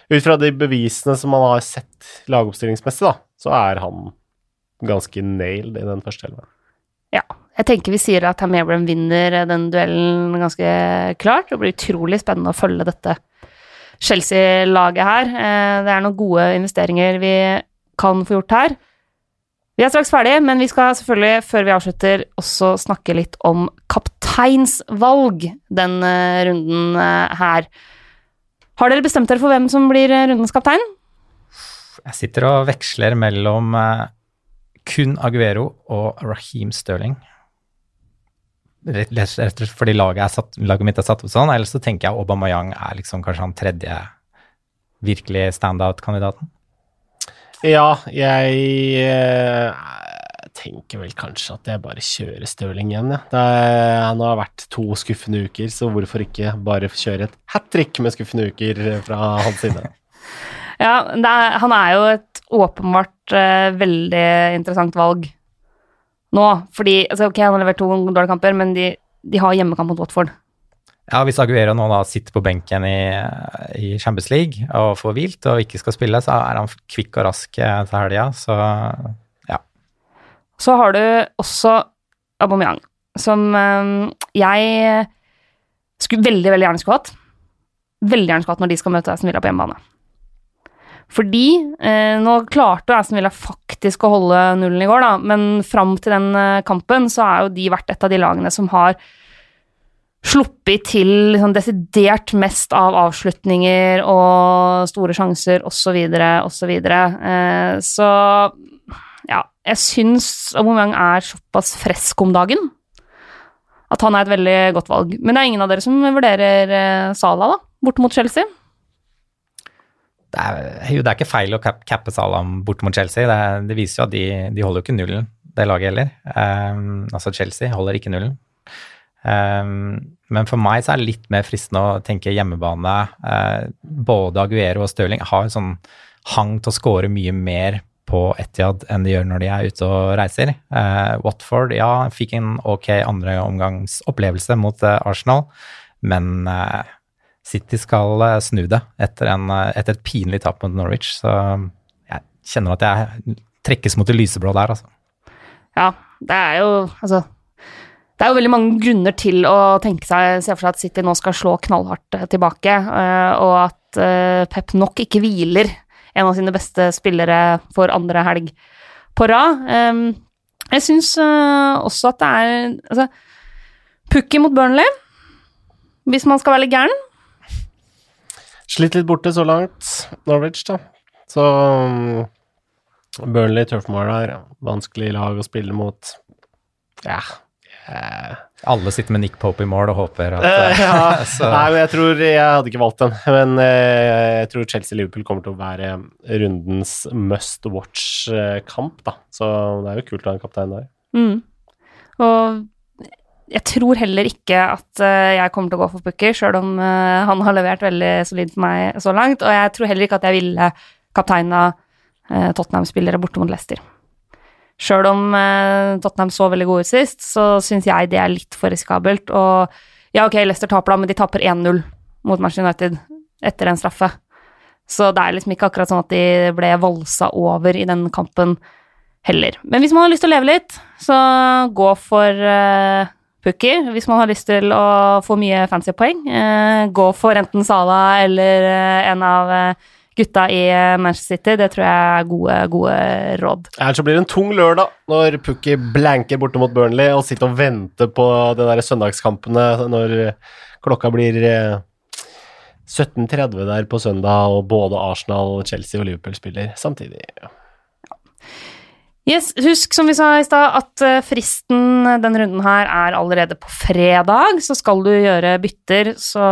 Ut fra de bevisene som man har sett lagoppstillingsmessig, da, så er han ganske nailed i den første elven. Ja. Jeg tenker vi sier at Tammy vinner den duellen ganske klart. Det blir utrolig spennende å følge dette Chelsea-laget her. Eh, det er noen gode investeringer vi kan få gjort her. Vi er straks ferdige, men vi skal selvfølgelig, før vi avslutter, også snakke litt om kapteinsvalg den uh, runden uh, her. Har dere bestemt dere for hvem som blir rundens kaptein? Jeg sitter og veksler mellom kun Aguero og Raheem Sterling. Rett og slett fordi laget, satt, laget, mitt er satt opp sånn, eller så tenker jeg Aubameyang er liksom kanskje han tredje virkelig standout-kandidaten. Ja, jeg eh, tenker vel kanskje at jeg bare kjører Stirling igjen, ja. Er, han har vært to skuffende uker, så hvorfor ikke bare kjøre et hat trick med skuffende uker fra hans side? ja, er, han er jo et åpenbart eh, veldig interessant valg nå, fordi altså, Ok, han har levert to dårlige kamper, men de, de har hjemmekamp mot Watford. Ja, Hvis Aguero nå da sitter på benken i, i Champions League og får hvilt og ikke skal spille, så er han kvikk og rask eh, til helga, så ja. Så har du også Aubameyang, som um, jeg skulle veldig, veldig gjerne skulle hatt. Veldig gjerne skulle hatt når de skal møte Aston Villa på hjemmebane. Fordi eh, nå klarte Aston Villa faktisk å holde nullen i går, da, men fram til den eh, kampen så har jo de vært et av de lagene som har sluppet til liksom, desidert mest av avslutninger og store sjanser osv. osv. Eh, så ja, jeg syns Aubameyang er såpass frisk om dagen at han er et veldig godt valg. Men det er ingen av dere som vurderer eh, Sala, da, borte mot Chelsea? Det er, jo, det er ikke feil å cappe Salam bort mot Chelsea. Det, det, viser jo at de, de holder jo ikke nullen, det laget heller. Um, altså Chelsea holder ikke nullen. Um, men for meg så er det litt mer fristende å tenke hjemmebane. Uh, både Aguero og Stirling har sånn hang til å score mye mer på Etiad enn de gjør når de er ute og reiser. Uh, Watford ja, fikk en ok andre omgangs opplevelse mot uh, Arsenal, men City skal snu det etter, en, etter, et pinlig tap mot Norwich. Så jeg kjenner at jeg trekkes mot det lyseblå der, altså. Ja, det er jo Altså det er jo veldig mange grunner til å tenke seg, se for seg at City nå skal slå knallhardt eh, tilbake, eh, og at eh, Pep nok ikke hviler en av sine beste spillere for andre helg på rad. Ehm, jeg syns også at det er altså, Pukki mot Burnley, hvis man skal være litt gæren. Slitt litt borte så langt, Norwich, da. Så Burnley, Turfmore der, vanskelig lag å spille mot. Ja. eh, Alle sitter med Nick Pope i mål og håper at Eh, ja. Nei, men jeg tror Jeg hadde ikke valgt den. Men eh, jeg tror Chelsea-Liverpool kommer til å være rundens must watch-kamp, da. Så det er jo kult å ha en kaptein der. Mm. Og jeg tror heller ikke at eh, jeg kommer til å gå for Pukki, sjøl om eh, han har levert veldig solid for meg så langt. Og jeg tror heller ikke at jeg ville kapteina uh, Tottenham-spillere borte mot Leicester. Sjøl om eh, Tottenham så veldig gode ut sist, så syns jeg det er litt for risikabelt. Og ja, ok, Leicester taper da, men de taper 1-0 mot Manchester United etter en straffe. Så det er liksom ikke akkurat sånn at de ble volsa over i den kampen heller. Men hvis man har lyst til å leve litt, så gå for Pukki. Hvis man har lyst til å få mye fancy poeng, eh, gå for enten Sala eller eh, en av eh, gutta i Manchester City. Det tror jeg er gode, gode råd. Ellers så blir det en tung lørdag når Pukki blanker borte mot Burnley og sitter og venter på de der søndagskampene når klokka blir eh, 17.30 der på søndag, og både Arsenal, Chelsea og Liverpool spiller samtidig. Yes, Husk, som vi sa i stad, at eh, fristen denne runden her er allerede på fredag. Så skal du gjøre bytter, så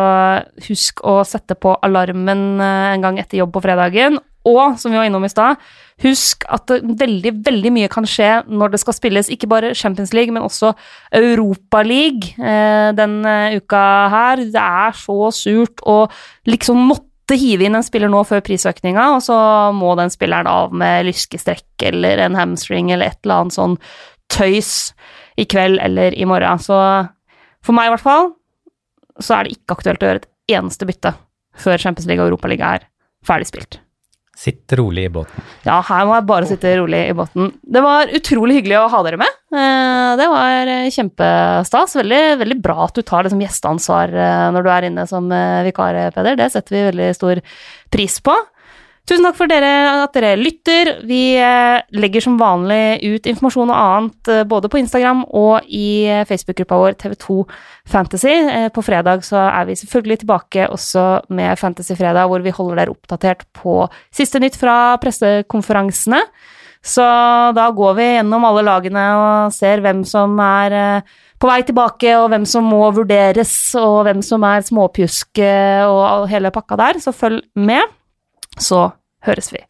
husk å sette på alarmen eh, en gang etter jobb på fredagen. Og som vi var innom i stad, husk at veldig, veldig mye kan skje når det skal spilles ikke bare Champions League, men også Europa League eh, den eh, uka her. Det er så surt å liksom måtte hive inn en spiller nå før prisøkninga, og så må den spilleren av med lyskestrekk eller en hamstring eller et eller annet sånn tøys i kveld eller i morgen. Så for meg i hvert fall, så er det ikke aktuelt å gjøre et eneste bytte før Champions League og Europa League er ferdig spilt. Sitt rolig i båten. Ja, her må jeg bare sitte rolig i båten. Det var utrolig hyggelig å ha dere med. Eh, Det var eh, kjempestas. Veldig, veldig bra at du tar liksom gjesteansvar eh, når du er inne som vikar, Peder. Det setter vi veldig stor pris på. Tusen takk for dere, at dere lytter. Vi legger som vanlig ut informasjon og annet både på Instagram og i Facebook-gruppa vår TV2 Fantasy. På fredag så er vi selvfølgelig tilbake også med Fantasy Fredag, hvor vi holder dere oppdatert på siste nytt fra pressekonferansene. Så da går vi gjennom alle lagene og ser hvem som er eh, på vei tilbake, og hvem som må vurderes, og hvem som er småpjusk eh, og hele pakka der. Så følg med så høres vi.